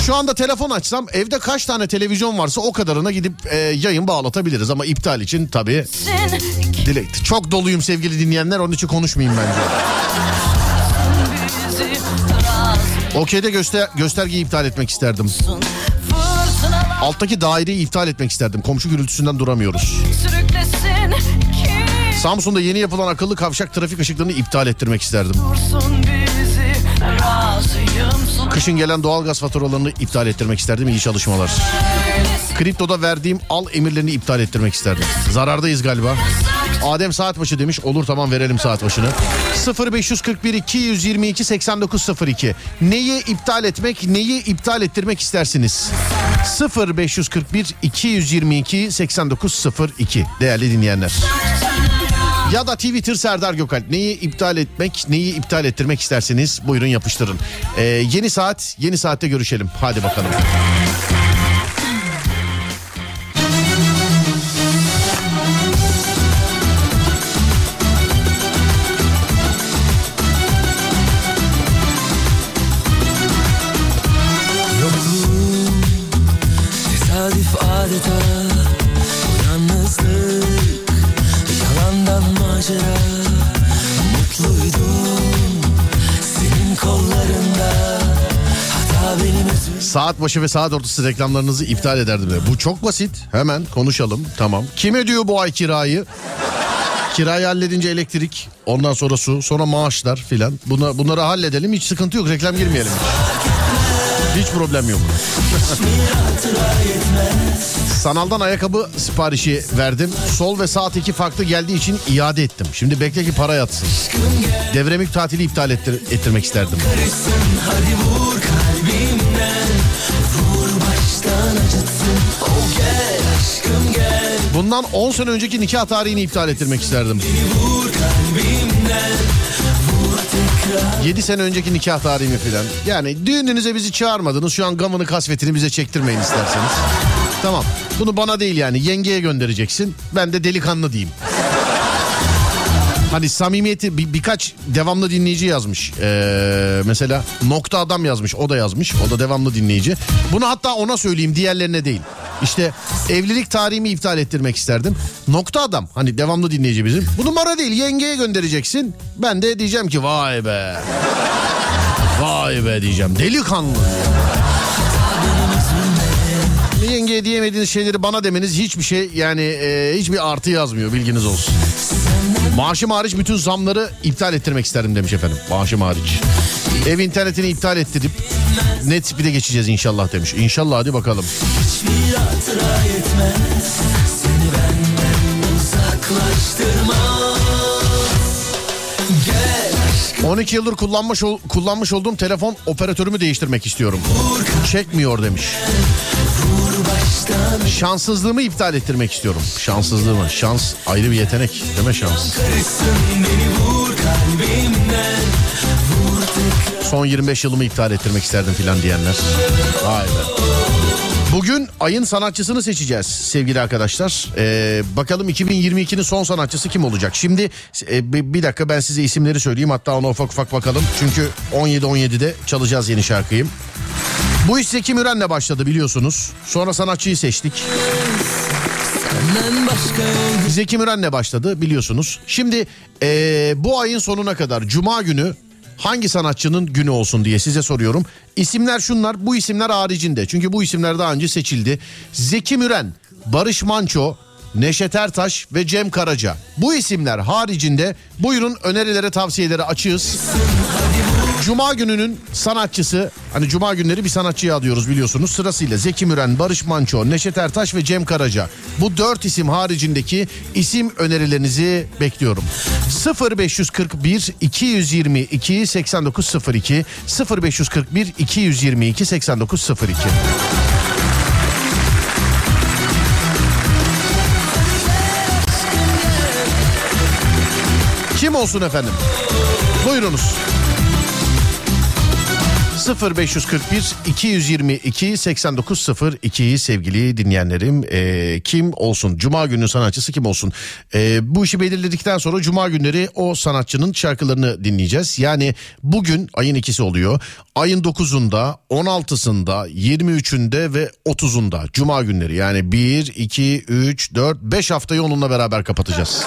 Şu anda telefon açsam evde kaç tane televizyon varsa o kadarına gidip e, yayın bağlatabiliriz. Ama iptal için tabii dilek. Çok doluyum sevgili dinleyenler onun için konuşmayayım bence. Okey'de göster göstergeyi iptal etmek isterdim. Alttaki daireyi iptal etmek isterdim. Komşu gürültüsünden duramıyoruz. Samsun'da yeni yapılan akıllı kavşak trafik ışıklarını iptal ettirmek isterdim. Kışın gelen doğalgaz faturalarını iptal ettirmek isterdim. İyi çalışmalar. Kriptoda verdiğim al emirlerini iptal ettirmek isterdim. Zarardayız galiba. Adem saat başı demiş. Olur tamam verelim saat başını. 0541 222 8902. Neyi iptal etmek, neyi iptal ettirmek istersiniz? 0541 222 8902 değerli dinleyenler. Ya da Twitter Serdar Gökalp. Neyi iptal etmek, neyi iptal ettirmek isterseniz buyurun yapıştırın. Ee, yeni saat, yeni saatte görüşelim. Hadi bakalım. Saat başı ve saat ortası reklamlarınızı iptal ederdim. de. Bu çok basit. Hemen konuşalım. Tamam. Kim ödüyor bu ay kirayı? Kirayı halledince elektrik, ondan sonra su, sonra maaşlar filan. Buna, bunları halledelim. Hiç sıkıntı yok. Reklam girmeyelim. Hiç problem yok. Sanaldan ayakkabı siparişi verdim. Sol ve sağ iki farklı geldiği için iade ettim. Şimdi bekle ki para yatsın. Devremik tatili iptal ettir, ettirmek isterdim. Hadi vur Bundan 10 sene önceki nikah tarihini iptal ettirmek isterdim. Vur kalbimden Vur tekrar 7 sene önceki nikah tarihimi filan. Yani düğününüze bizi çağırmadınız. Şu an gamını kasvetini bize çektirmeyin isterseniz. Tamam. Bunu bana değil yani yengeye göndereceksin. Ben de delikanlı diyeyim. Hani samimiyeti bir, birkaç devamlı dinleyici yazmış. Ee, mesela nokta adam yazmış. O da yazmış. O da devamlı dinleyici. Bunu hatta ona söyleyeyim diğerlerine değil. İşte evlilik tarihimi iptal ettirmek isterdim. Nokta adam hani devamlı dinleyici bizim. Bu numara değil yengeye göndereceksin. Ben de diyeceğim ki vay be. Vay be diyeceğim. Delikanlı. Yengeye diyemediğiniz şeyleri bana demeniz hiçbir şey yani e, hiçbir artı yazmıyor bilginiz olsun. Maaşım hariç bütün zamları iptal ettirmek isterim demiş efendim. Maaşım hariç. Ev internetini iptal ettirip net speed'e geçeceğiz inşallah demiş. İnşallah hadi bakalım. Hiçbir hatıra yetmez Seni benden uzaklaştırmaz Gel aşkım 12 yıldır kullanmış kullanmış olduğum telefon operatörümü değiştirmek istiyorum. Çekmiyor demiş. Şanssızlığımı iptal ettirmek istiyorum. Şanssızlığımı. Şans ayrı bir yetenek. Mi şans? Son 25 yılımı iptal ettirmek isterdim filan diyenler. Vay be. Bugün ayın sanatçısını seçeceğiz sevgili arkadaşlar. Ee, bakalım 2022'nin son sanatçısı kim olacak? Şimdi e, bir dakika ben size isimleri söyleyeyim. Hatta ona ufak ufak bakalım. Çünkü 17-17'de çalacağız yeni şarkıyı. Bu iş Zeki Müren'le başladı biliyorsunuz. Sonra sanatçıyı seçtik. Zeki Müren'le başladı biliyorsunuz. Şimdi eee, bu ayın sonuna kadar Cuma günü hangi sanatçının günü olsun diye size soruyorum. İsimler şunlar bu isimler haricinde. Çünkü bu isimler daha önce seçildi. Zeki Müren, Barış Manço, Neşet Ertaş ve Cem Karaca. Bu isimler haricinde buyurun önerilere tavsiyelere açığız. Cuma gününün sanatçısı Hani cuma günleri bir sanatçıyı alıyoruz biliyorsunuz. Sırasıyla Zeki Müren, Barış Manço, Neşet Ertaş ve Cem Karaca. Bu dört isim haricindeki isim önerilerinizi bekliyorum. 0541 222 8902 0541 222 8902 Kim olsun efendim? Buyurunuz. 0541 222 8902 sevgili dinleyenlerim. Ee, kim olsun? Cuma günü sanatçısı kim olsun? Ee, bu işi belirledikten sonra cuma günleri o sanatçının şarkılarını dinleyeceğiz. Yani bugün ayın ikisi oluyor. Ayın 9'unda 16'sında 23'ünde ve 30'unda cuma günleri. Yani 1 2 3 4 5 haftayı onunla beraber kapatacağız.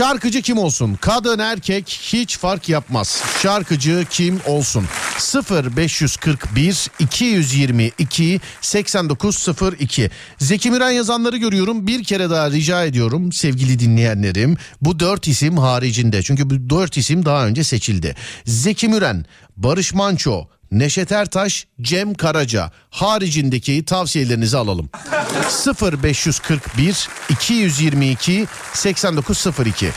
Şarkıcı kim olsun? Kadın erkek hiç fark yapmaz. Şarkıcı kim olsun? 0 541 222 8902 Zeki Müren yazanları görüyorum. Bir kere daha rica ediyorum sevgili dinleyenlerim. Bu dört isim haricinde. Çünkü bu dört isim daha önce seçildi. Zeki Müren, Barış Manço, Neşet Ertaş, Cem Karaca haricindeki tavsiyelerinizi alalım. 0541 222 8902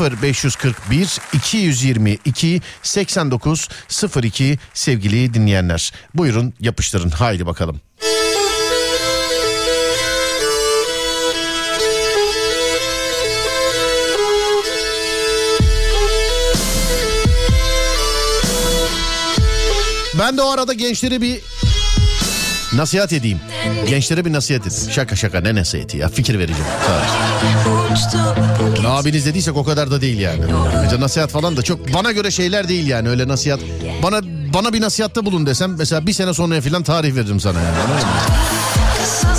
0541 222 8902 sevgili dinleyenler. Buyurun yapıştırın haydi bakalım. Ben de o arada gençlere bir nasihat edeyim. Gençlere bir nasihat edeyim. Şaka şaka ne nasihati ya fikir vereceğim. Sadece. Abiniz dediysek o kadar da değil yani. Mesela nasihat falan da çok bana göre şeyler değil yani öyle nasihat. Bana bana bir nasihatta bulun desem mesela bir sene sonra falan tarih veririm sana yani. anladın mı?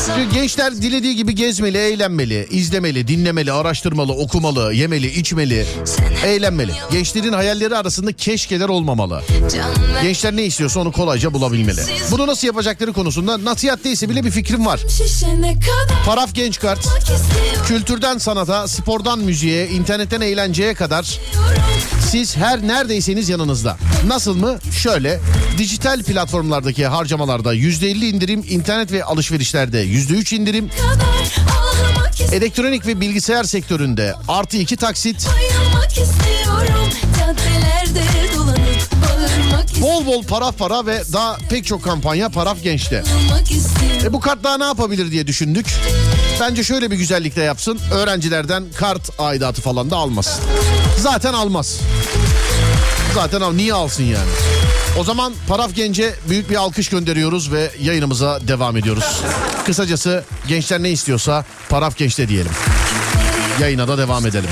Çünkü gençler dilediği gibi gezmeli, eğlenmeli, izlemeli, dinlemeli, araştırmalı, okumalı, yemeli, içmeli, eğlenmeli. Gençlerin hayalleri arasında keşkeler olmamalı. Gençler ne istiyorsa onu kolayca bulabilmeli. Bunu nasıl yapacakları konusunda nasihat değilse bile bir fikrim var. Paraf Genç Kart, kültürden sanata, spordan müziğe, internetten eğlenceye kadar siz her neredeyseniz yanınızda. Nasıl mı? Şöyle dijital platformlardaki harcamalarda %50 indirim, internet ve alışverişlerde %3 indirim, elektronik ve bilgisayar sektöründe artı 2 taksit, bol bol paraf para ve daha pek çok kampanya Paraf Genç'te. E bu kart daha ne yapabilir diye düşündük. Bence şöyle bir güzellik de yapsın. Öğrencilerden kart aidatı falan da almasın. Zaten almaz. Zaten al niye alsın yani? O zaman Paraf Genç'e büyük bir alkış gönderiyoruz ve yayınımıza devam ediyoruz. Kısacası gençler ne istiyorsa Paraf Genç'te diyelim. Yayına da devam edelim.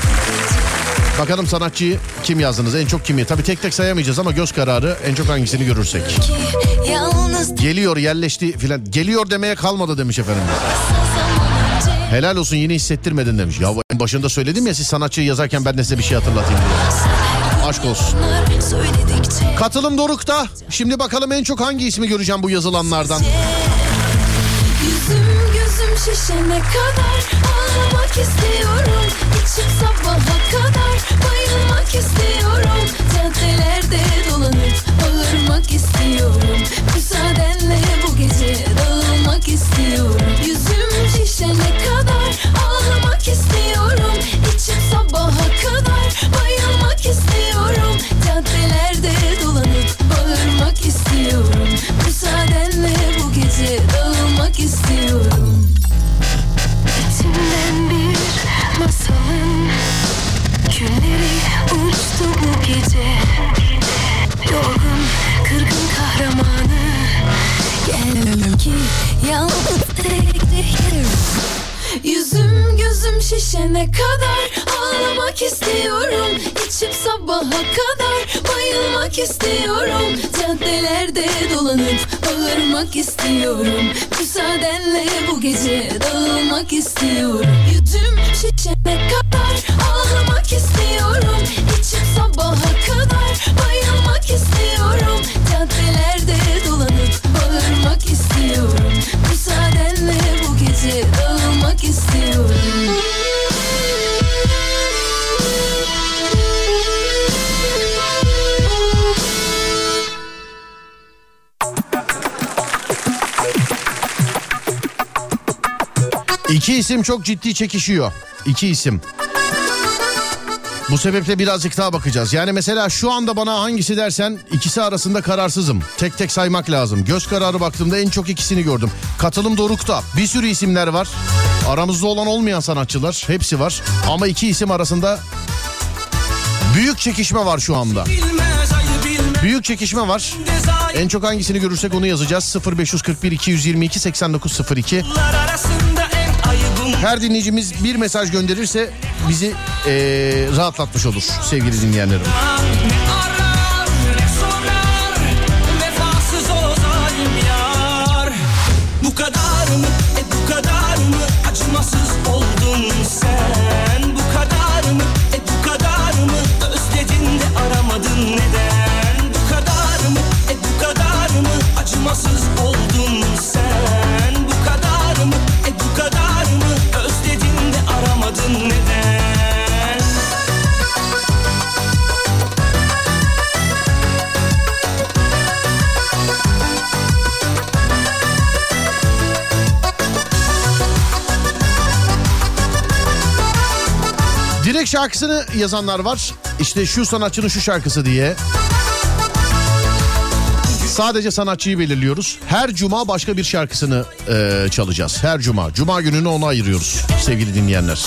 Bakalım sanatçıyı kim yazdınız? En çok kimi? Tabii tek tek sayamayacağız ama göz kararı en çok hangisini görürsek. Geliyor yerleşti filan. Geliyor demeye kalmadı demiş efendim. Helal olsun yeni hissettirmedin demiş. Ya en başında söyledim ya siz sanatçıyı yazarken ben de size bir şey hatırlatayım diye. Aşk olsun. Katılım Doruk'ta. Şimdi bakalım en çok hangi ismi göreceğim bu yazılanlardan. Yüzüm gözüm şişene kadar Ağlamak istiyorum İçim sabaha kadar Bayılmak istiyorum Caddelerde dolanıp Bağırmak istiyorum Müsaadenle bu gece Dağılmak istiyorum Yüzüm şişene kadar Ağlamak istiyorum İçim sabaha kadar Bayılmak istiyorum Caddelerde dolanıp Bağırmak istiyorum. Müsaadenle bu gece Dağılmak istiyorum. İçimden bir masalın Külleri uçtu bu gece. Yorgun kırgın kahramanı Gel ki yalnız tek tek Yüzüm gözüm şişene kadar Ağlamak istiyorum. İçim sabaha kadar Bayılmak istiyorum. Caddelerde dolanıp Bağırmak istiyorum. Müsaadenle bu gece Dağılmak istiyorum. Yüzüm şişene kadar Ağlamak istiyorum. İçim sabaha kadar Bayılmak istiyorum. Caddelerde dolanıp Bağırmak istiyorum. Müsaadenle bu gece Dağılmak istiyorum İki isim çok ciddi çekişiyor. İki isim. Bu sebeple birazcık daha bakacağız. Yani mesela şu anda bana hangisi dersen ikisi arasında kararsızım. Tek tek saymak lazım. Göz kararı baktığımda en çok ikisini gördüm. Katılım Doruk'ta bir sürü isimler var. Aramızda olan olmayan sanatçılar hepsi var. Ama iki isim arasında büyük çekişme var şu anda. Büyük çekişme var. En çok hangisini görürsek onu yazacağız. 0541 222 8902. Her dinleyicimiz bir mesaj gönderirse bizi eee, rahatlatmış olur sevgili dinleyenlerim. Direkt şarkısını yazanlar var. İşte şu sanatçının şu şarkısı diye. Sadece sanatçıyı belirliyoruz. Her cuma başka bir şarkısını eee, çalacağız. Her cuma. Cuma gününü ona ayırıyoruz sevgili dinleyenler.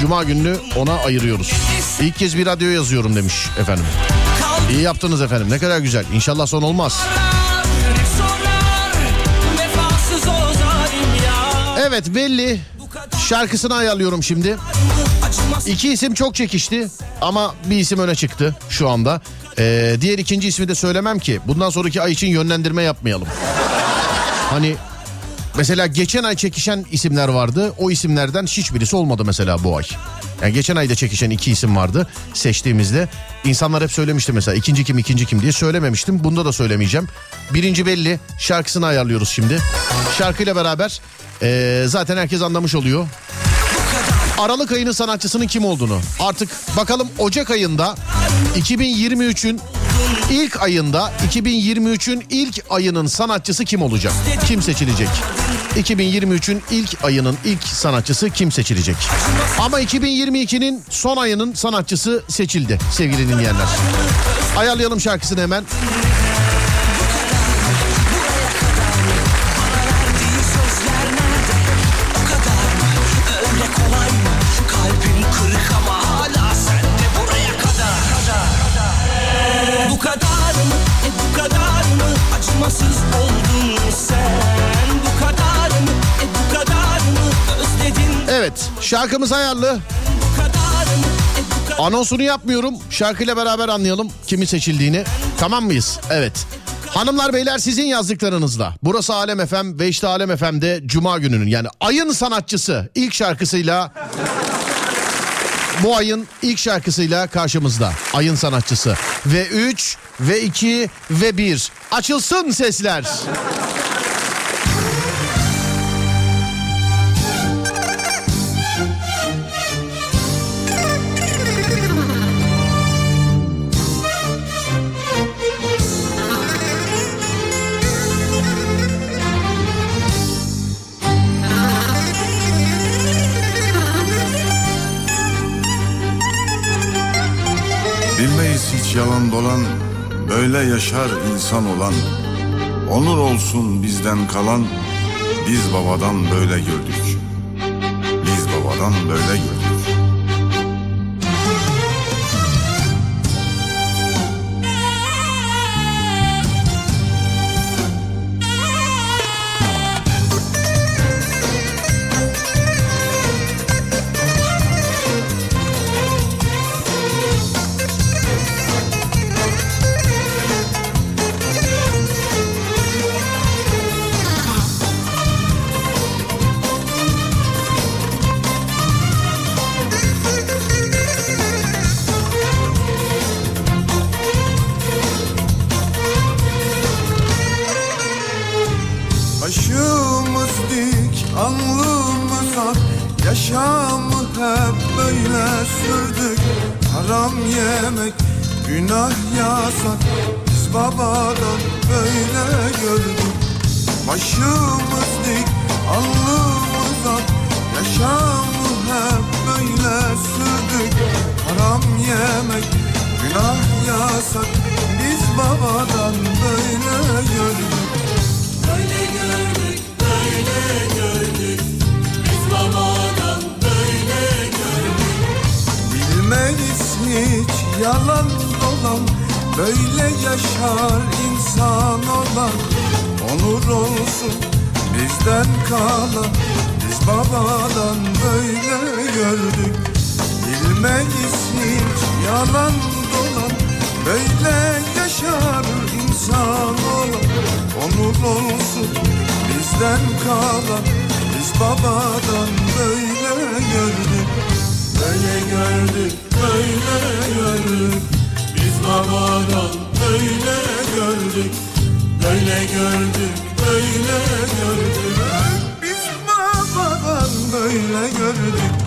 Cuma gününü ona ayırıyoruz. İlk kez bir radyo yazıyorum demiş efendim. İyi yaptınız efendim. Ne kadar güzel. İnşallah son olmaz. Evet belli. Şarkısını ayarlıyorum şimdi. İki isim çok çekişti ama bir isim öne çıktı şu anda. Ee, diğer ikinci ismi de söylemem ki bundan sonraki ay için yönlendirme yapmayalım. Hani mesela geçen ay çekişen isimler vardı. O isimlerden hiçbirisi olmadı mesela bu ay. Yani geçen ayda çekişen iki isim vardı seçtiğimizde. İnsanlar hep söylemişti mesela ikinci kim ikinci kim diye söylememiştim. Bunda da söylemeyeceğim. Birinci belli şarkısını ayarlıyoruz şimdi. Şarkıyla beraber ee, zaten herkes anlamış oluyor. Aralık ayının sanatçısının kim olduğunu. Artık bakalım Ocak ayında 2023'ün ilk ayında 2023'ün ilk ayının sanatçısı kim olacak? Kim seçilecek? 2023'ün ilk ayının ilk sanatçısı kim seçilecek? Ama 2022'nin son ayının sanatçısı seçildi sevgili dinleyenler. Ayarlayalım şarkısını hemen. Şarkımız ayarlı. Anonsunu yapmıyorum. Şarkıyla beraber anlayalım kimin seçildiğini. Tamam mıyız? Evet. Hanımlar beyler sizin yazdıklarınızla. Burası Alem FM ve işte Alem FM'de Cuma gününün yani ayın sanatçısı ilk şarkısıyla bu ayın ilk şarkısıyla karşımızda. Ayın sanatçısı. Ve 3 ve 2 ve 1. Açılsın sesler. Dolan Böyle yaşar insan olan. Onur olsun bizden kalan Biz babadan böyle gördük. Biz babadan böyle gördük yemek, günah yasak Biz babadan böyle gördük. Başımız dik, alnımız Yaşamı hep böyle sürdük. Haram yemek günah yasak Biz babadan böyle gördük. Böyle gördük, böyle gördük. Biz babadan böyle gördük. Bilmeyiz hiç yalan dolan Böyle yaşar insan olan. Onur olsun bizden kalan Biz babadan böyle gördük. Bilmeyiz hiç yalan dolan Böyle yaşar insan olan. Onur olsun bizden kalan Biz babadan böyle gördük Böyle gördük, böyle gördük. Biz babadan böyle gördük. Böyle gördük, böyle gördük. Biz babadan böyle gördük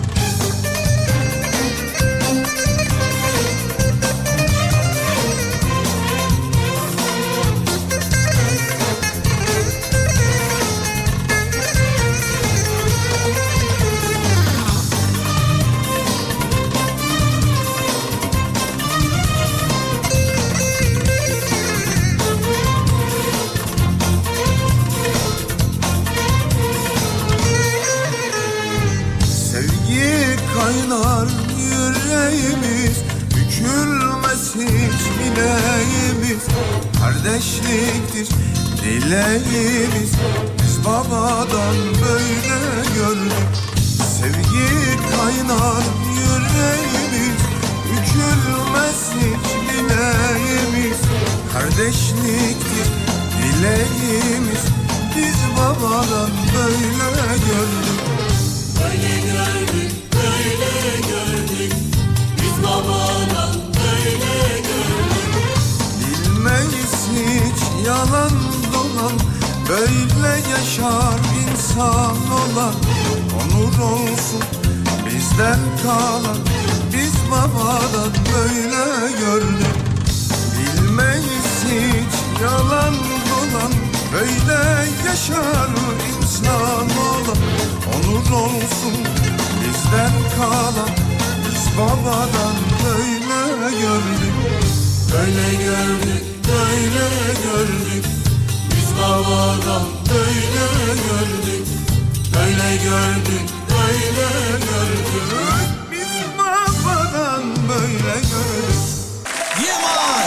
dileğimiz Biz babadan böyle gördük Sevgi kaynar yüreğimiz Bükülmez hiç bileğimiz Kardeşliktir dileğimiz Biz babadan böyle gördük Böyle gördük, böyle gördük. Biz babadan böyle gördük. Bilmeyiz hiç yalan dolan Böyle yaşar insan olan. Onur olsun bizden kalan Biz babadan böyle gördük. Bilmeyiz hiç yalan dolan Böyle yaşar insan olan. Onur olsun bizden kalan Biz babadan böyle gördük. Böyle gördük, böyle gördük. Biz babadan böyle gördük. Böyle gördük, böyle gördük. Biz babadan böyle gördük Yeah, man!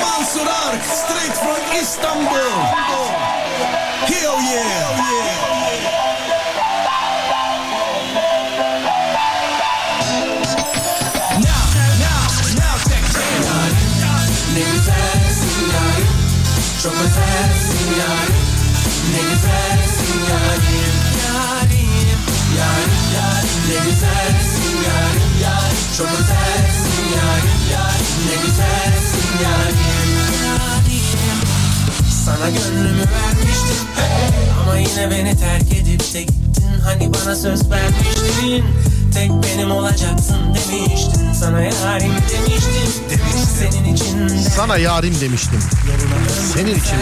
Mansur Ark, straight from Istanbul. Yine beni terk edip de gittin Hani bana söz vermiştin Tek benim olacaksın demiştin Sana yarim demiştim Demiş senin için de Sana yarim demiştim. Senin için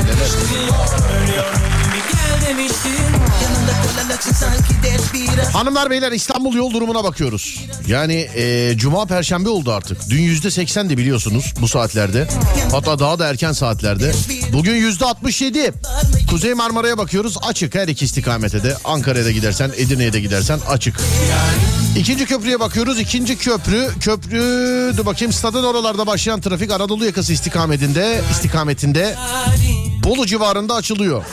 bira Hanımlar beyler İstanbul yol durumuna bakıyoruz. Yani e, cuma perşembe oldu artık. Dün yüzde seksendi biliyorsunuz bu saatlerde. Hatta daha da erken saatlerde. Bugün yüzde altmış yedi. Kuzey Marmara'ya bakıyoruz açık her iki istikamete de. Ankara'ya da gidersen Edirne'ye de gidersen açık. İkinci köprüye bakıyoruz. İkinci köprü, köprü dur bakayım stadın oralarda başlayan trafik Anadolu yakası istikametinde, istikametinde Bolu civarında açılıyor.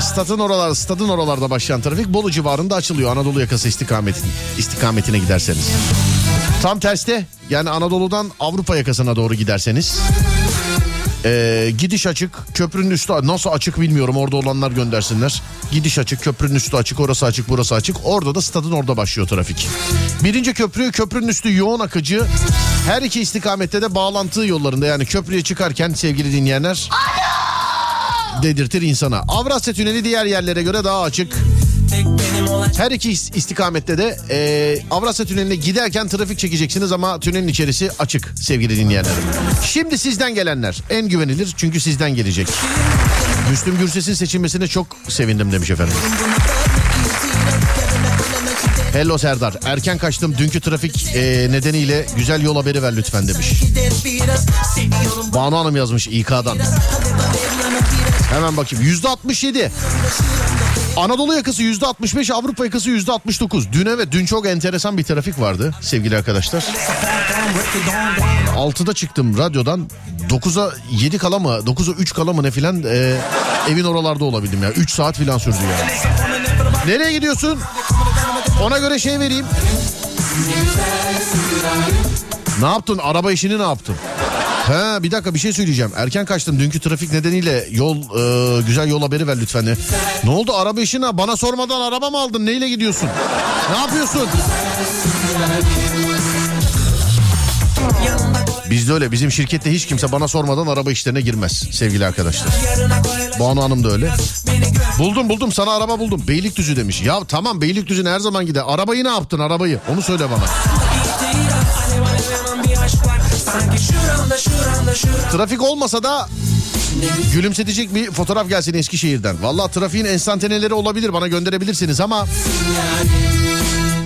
Stadın oralar, stadın oralarda başlayan trafik Bolu civarında açılıyor Anadolu yakası istikametin, istikametine giderseniz. Tam terste yani Anadolu'dan Avrupa yakasına doğru giderseniz ee, gidiş açık köprünün üstü nasıl açık bilmiyorum orada olanlar göndersinler. Gidiş açık köprünün üstü açık orası açık burası açık orada da stadın orada başlıyor trafik. Birinci köprü köprünün üstü yoğun akıcı her iki istikamette de bağlantı yollarında yani köprüye çıkarken sevgili dinleyenler dedirtir insana. Avrasya Tüneli diğer yerlere göre daha açık. Her iki is- istikamette de e, Avrasya Tüneli'ne giderken trafik çekeceksiniz ama tünelin içerisi açık sevgili dinleyenlerim. Şimdi sizden gelenler en güvenilir çünkü sizden gelecek. Müslüm Gürses'in seçilmesine çok sevindim demiş efendim. Hello Serdar. Erken kaçtım. Dünkü trafik e, nedeniyle güzel yol haberi ver lütfen demiş. Banu Hanım yazmış İK'dan. Hemen bakayım. Yüzde 67. Anadolu yakası yüzde 65, Avrupa yakası yüzde 69. Dün evet dün çok enteresan bir trafik vardı sevgili arkadaşlar. 6'da çıktım radyodan 9'a 7 kala mı 9'a 3 kala mı ne filan e, evin oralarda olabildim ya. 3 saat filan sürdü yani. Nereye gidiyorsun? Ona göre şey vereyim. Ne yaptın? Araba işini ne yaptın? He bir dakika bir şey söyleyeceğim. Erken kaçtım. Dünkü trafik nedeniyle yol e, güzel yol haberi ver lütfen. Ne oldu araba işine? Bana sormadan araba mı aldın? Neyle gidiyorsun? Ne yapıyorsun? Bizde öyle. Bizim şirkette hiç kimse bana sormadan araba işlerine girmez sevgili arkadaşlar. Banu Hanım da öyle. Buldum buldum sana araba buldum. Beylikdüzü demiş. Ya tamam Beylikdüzü'ne her zaman gider. Arabayı ne yaptın arabayı? Onu söyle bana. Trafik olmasa da gülümsetecek bir fotoğraf gelsin Eskişehir'den. Valla trafiğin enstantaneleri olabilir bana gönderebilirsiniz ama...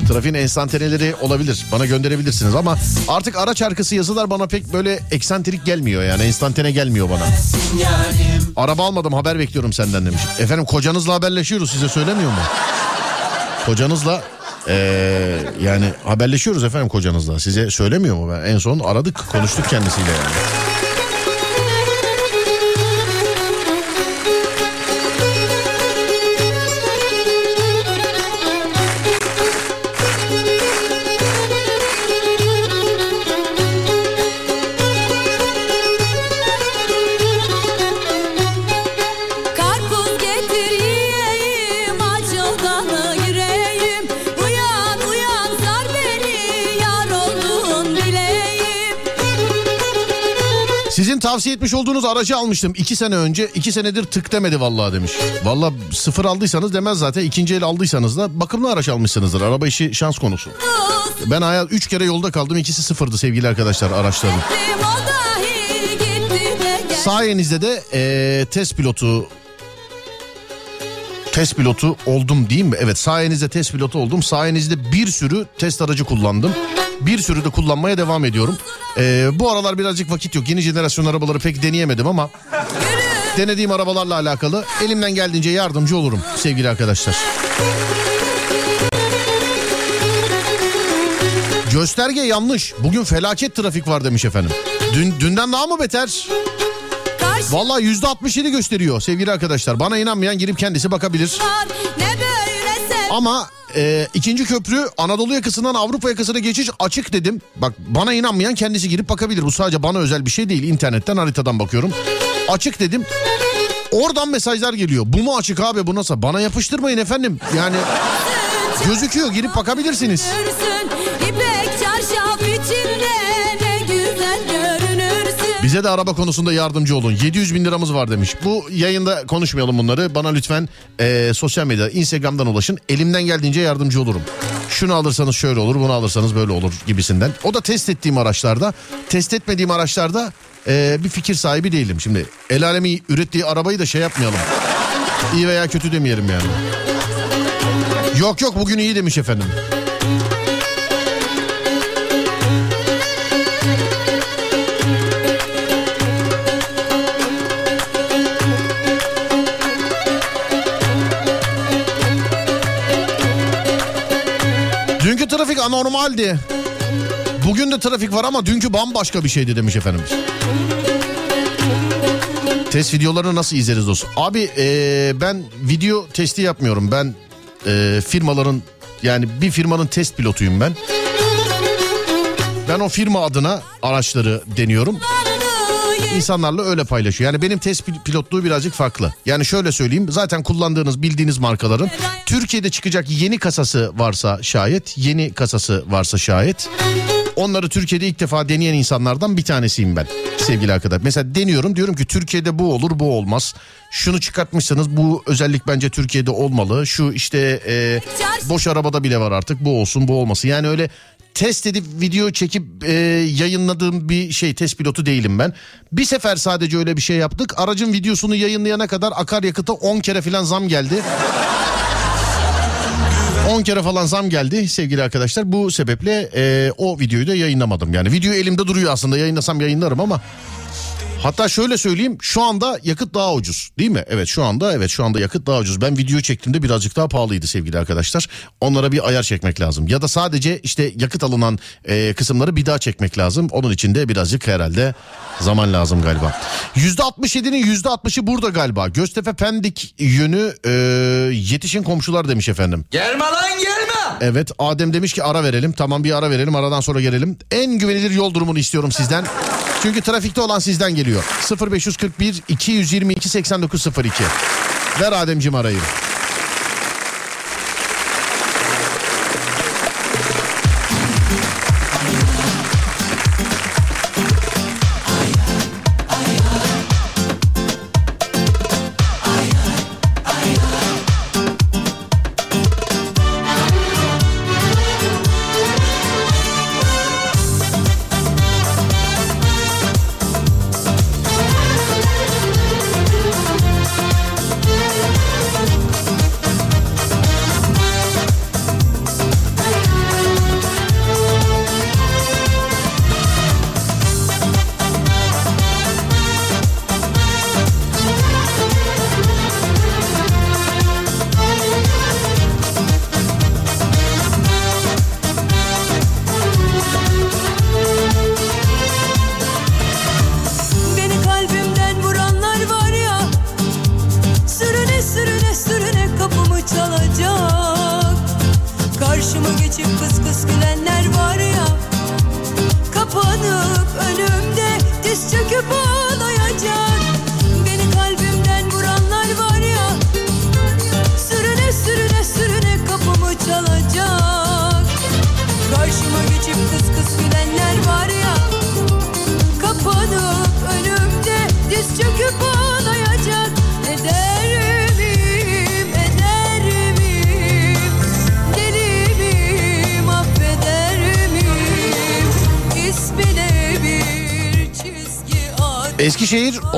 Trafiğin enstantaneleri olabilir. Bana gönderebilirsiniz ama artık araç arkası yazılar bana pek böyle eksantrik gelmiyor yani. Enstantane gelmiyor bana. Araba almadım haber bekliyorum senden demiş. Efendim kocanızla haberleşiyoruz size söylemiyor mu? Kocanızla ee, yani haberleşiyoruz efendim kocanızla. Size söylemiyor mu? Ben en son aradık konuştuk kendisiyle yani. Tavsiye etmiş olduğunuz aracı almıştım iki sene önce. iki senedir tık demedi vallahi demiş. Vallahi sıfır aldıysanız demez zaten. ikinci el aldıysanız da bakımlı araç almışsınızdır. Araba işi şans konusu. Ben hayat üç kere yolda kaldım. ikisi sıfırdı sevgili arkadaşlar araçların. Sayenizde de eee, test pilotu test pilotu oldum değil mi? Evet sayenizde test pilotu oldum. Sayenizde bir sürü test aracı kullandım. Bir sürü de kullanmaya devam ediyorum. Eee, bu aralar birazcık vakit yok. Yeni jenerasyon arabaları pek deneyemedim ama denediğim arabalarla alakalı elimden geldiğince yardımcı olurum sevgili arkadaşlar. Gösterge yanlış. Bugün felaket trafik var demiş efendim. Dün dünden daha mı beter? Vallahi yüzde 67 gösteriyor sevgili arkadaşlar. Bana inanmayan girip kendisi bakabilir. Ama e, ikinci köprü Anadolu yakasından Avrupa yakasına geçiş açık dedim. Bak bana inanmayan kendisi girip bakabilir. Bu sadece bana özel bir şey değil. İnternetten haritadan bakıyorum. Açık dedim. Oradan mesajlar geliyor. Bu mu açık abi bu nasıl? Bana yapıştırmayın efendim. Yani gözüküyor girip bakabilirsiniz. Bize de araba konusunda yardımcı olun. 700 bin liramız var demiş. Bu yayında konuşmayalım bunları. Bana lütfen eee, sosyal medya, Instagram'dan ulaşın. Elimden geldiğince yardımcı olurum. Şunu alırsanız şöyle olur, bunu alırsanız böyle olur gibisinden. O da test ettiğim araçlarda. Test etmediğim araçlarda eee, bir fikir sahibi değilim. Şimdi el alemi ürettiği arabayı da şey yapmayalım. İyi veya kötü demeyelim yani. Yok yok bugün iyi demiş efendim. Anormaldi. Bugün de trafik var ama dünkü bambaşka bir şeydi demiş efendimiz. Test videolarını nasıl izleriz dostum? Abi eee, ben video testi yapmıyorum. Ben eee, firmaların yani bir firmanın test pilotuyum ben. Ben o firma adına araçları deniyorum. İnsanlarla öyle paylaşıyor. Yani benim test pil- pilotluğu birazcık farklı. Yani şöyle söyleyeyim. Zaten kullandığınız bildiğiniz markaların Türkiye'de çıkacak yeni kasası varsa şayet, yeni kasası varsa şayet onları Türkiye'de ilk defa deneyen insanlardan bir tanesiyim ben sevgili arkadaş. Mesela deniyorum diyorum ki Türkiye'de bu olur bu olmaz. Şunu çıkartmışsanız bu özellik bence Türkiye'de olmalı. Şu işte e, boş arabada bile var artık bu olsun bu olmasın. Yani öyle test edip video çekip e, yayınladığım bir şey test pilotu değilim ben. Bir sefer sadece öyle bir şey yaptık. Aracın videosunu yayınlayana kadar akaryakıta 10 kere falan zam geldi. 10 kere falan zam geldi sevgili arkadaşlar. Bu sebeple e, o videoyu da yayınlamadım. Yani video elimde duruyor aslında yayınlasam yayınlarım ama Hatta şöyle söyleyeyim şu anda yakıt daha ucuz değil mi? Evet şu anda evet şu anda yakıt daha ucuz. Ben video çektiğimde birazcık daha pahalıydı sevgili arkadaşlar. Onlara bir ayar çekmek lazım. Ya da sadece işte yakıt alınan e, kısımları bir daha çekmek lazım. Onun için de birazcık herhalde zaman lazım galiba. %67'nin %60'ı burada galiba. Göztepe Pendik yönü e, yetişin komşular demiş efendim. Gelme lan gelme. Evet Adem demiş ki ara verelim. Tamam bir ara verelim aradan sonra gelelim. En güvenilir yol durumunu istiyorum sizden. Çünkü trafikte olan sizden geliyor. 0541 222 8902. Ver Ademciğim arayı.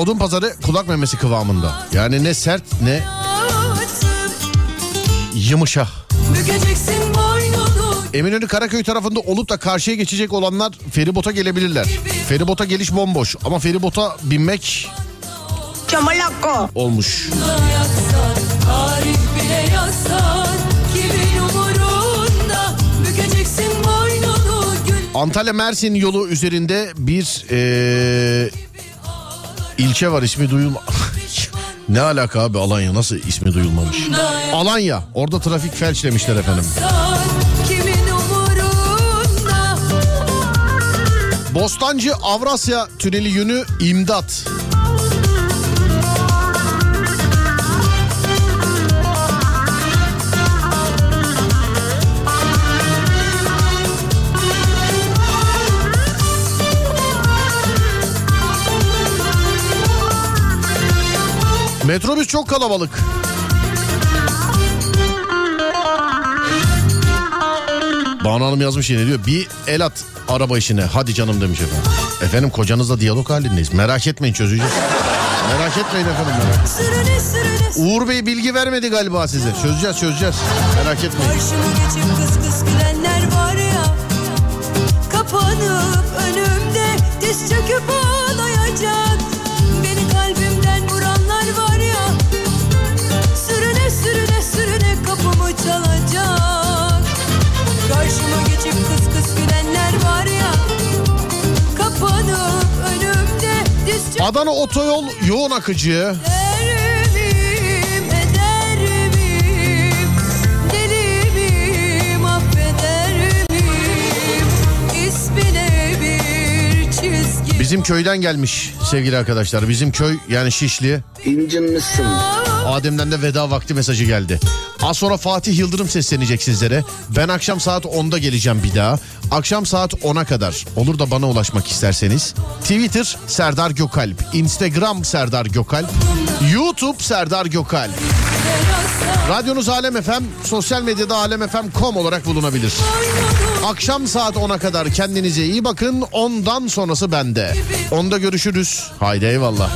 Odun pazarı kulak memesi kıvamında. Yani ne sert ne yumuşak. Eminönü Karaköy tarafında olup da karşıya geçecek olanlar feribota gelebilirler. Feribota geliş bomboş ama feribota binmek olmuş. boynunu gül Antalya Mersin yolu üzerinde bir eee, ilçe var ismi duyulma. ne alaka abi Alanya nasıl ismi duyulmamış? Alanya orada trafik felçlemişler efendim. Bostancı Avrasya Tüneli yönü imdat. Metrobüs çok kalabalık. Banu Hanım yazmış yine diyor bir el at araba işine hadi canım demiş efendim. Efendim kocanızla diyalog halindeyiz merak etmeyin çözeceğiz. merak etmeyin efendim merak. Sürüne sürüne Uğur Bey bilgi vermedi galiba size çözeceğiz çözeceğiz merak etmeyin. Karşıma geçip kıs kıs gülenler var ya Kapanıp önümde diz çöküp ağlayacak Adana otoyol yoğun akıcı. Bizim köyden gelmiş sevgili arkadaşlar. Bizim köy yani Şişli. İncinmişsin. Adem'den de veda vakti mesajı geldi. Az sonra Fatih Yıldırım seslenecek sizlere. Ben akşam saat 10'da geleceğim bir daha. Akşam saat 10'a kadar olur da bana ulaşmak isterseniz. Twitter Serdar Gökalp, Instagram Serdar Gökalp, YouTube Serdar Gökalp. Radyonuz Alem FM, sosyal medyada alemfm.com olarak bulunabilir. Akşam saat 10'a kadar kendinize iyi bakın. Ondan sonrası bende. Onda görüşürüz. Haydi eyvallah.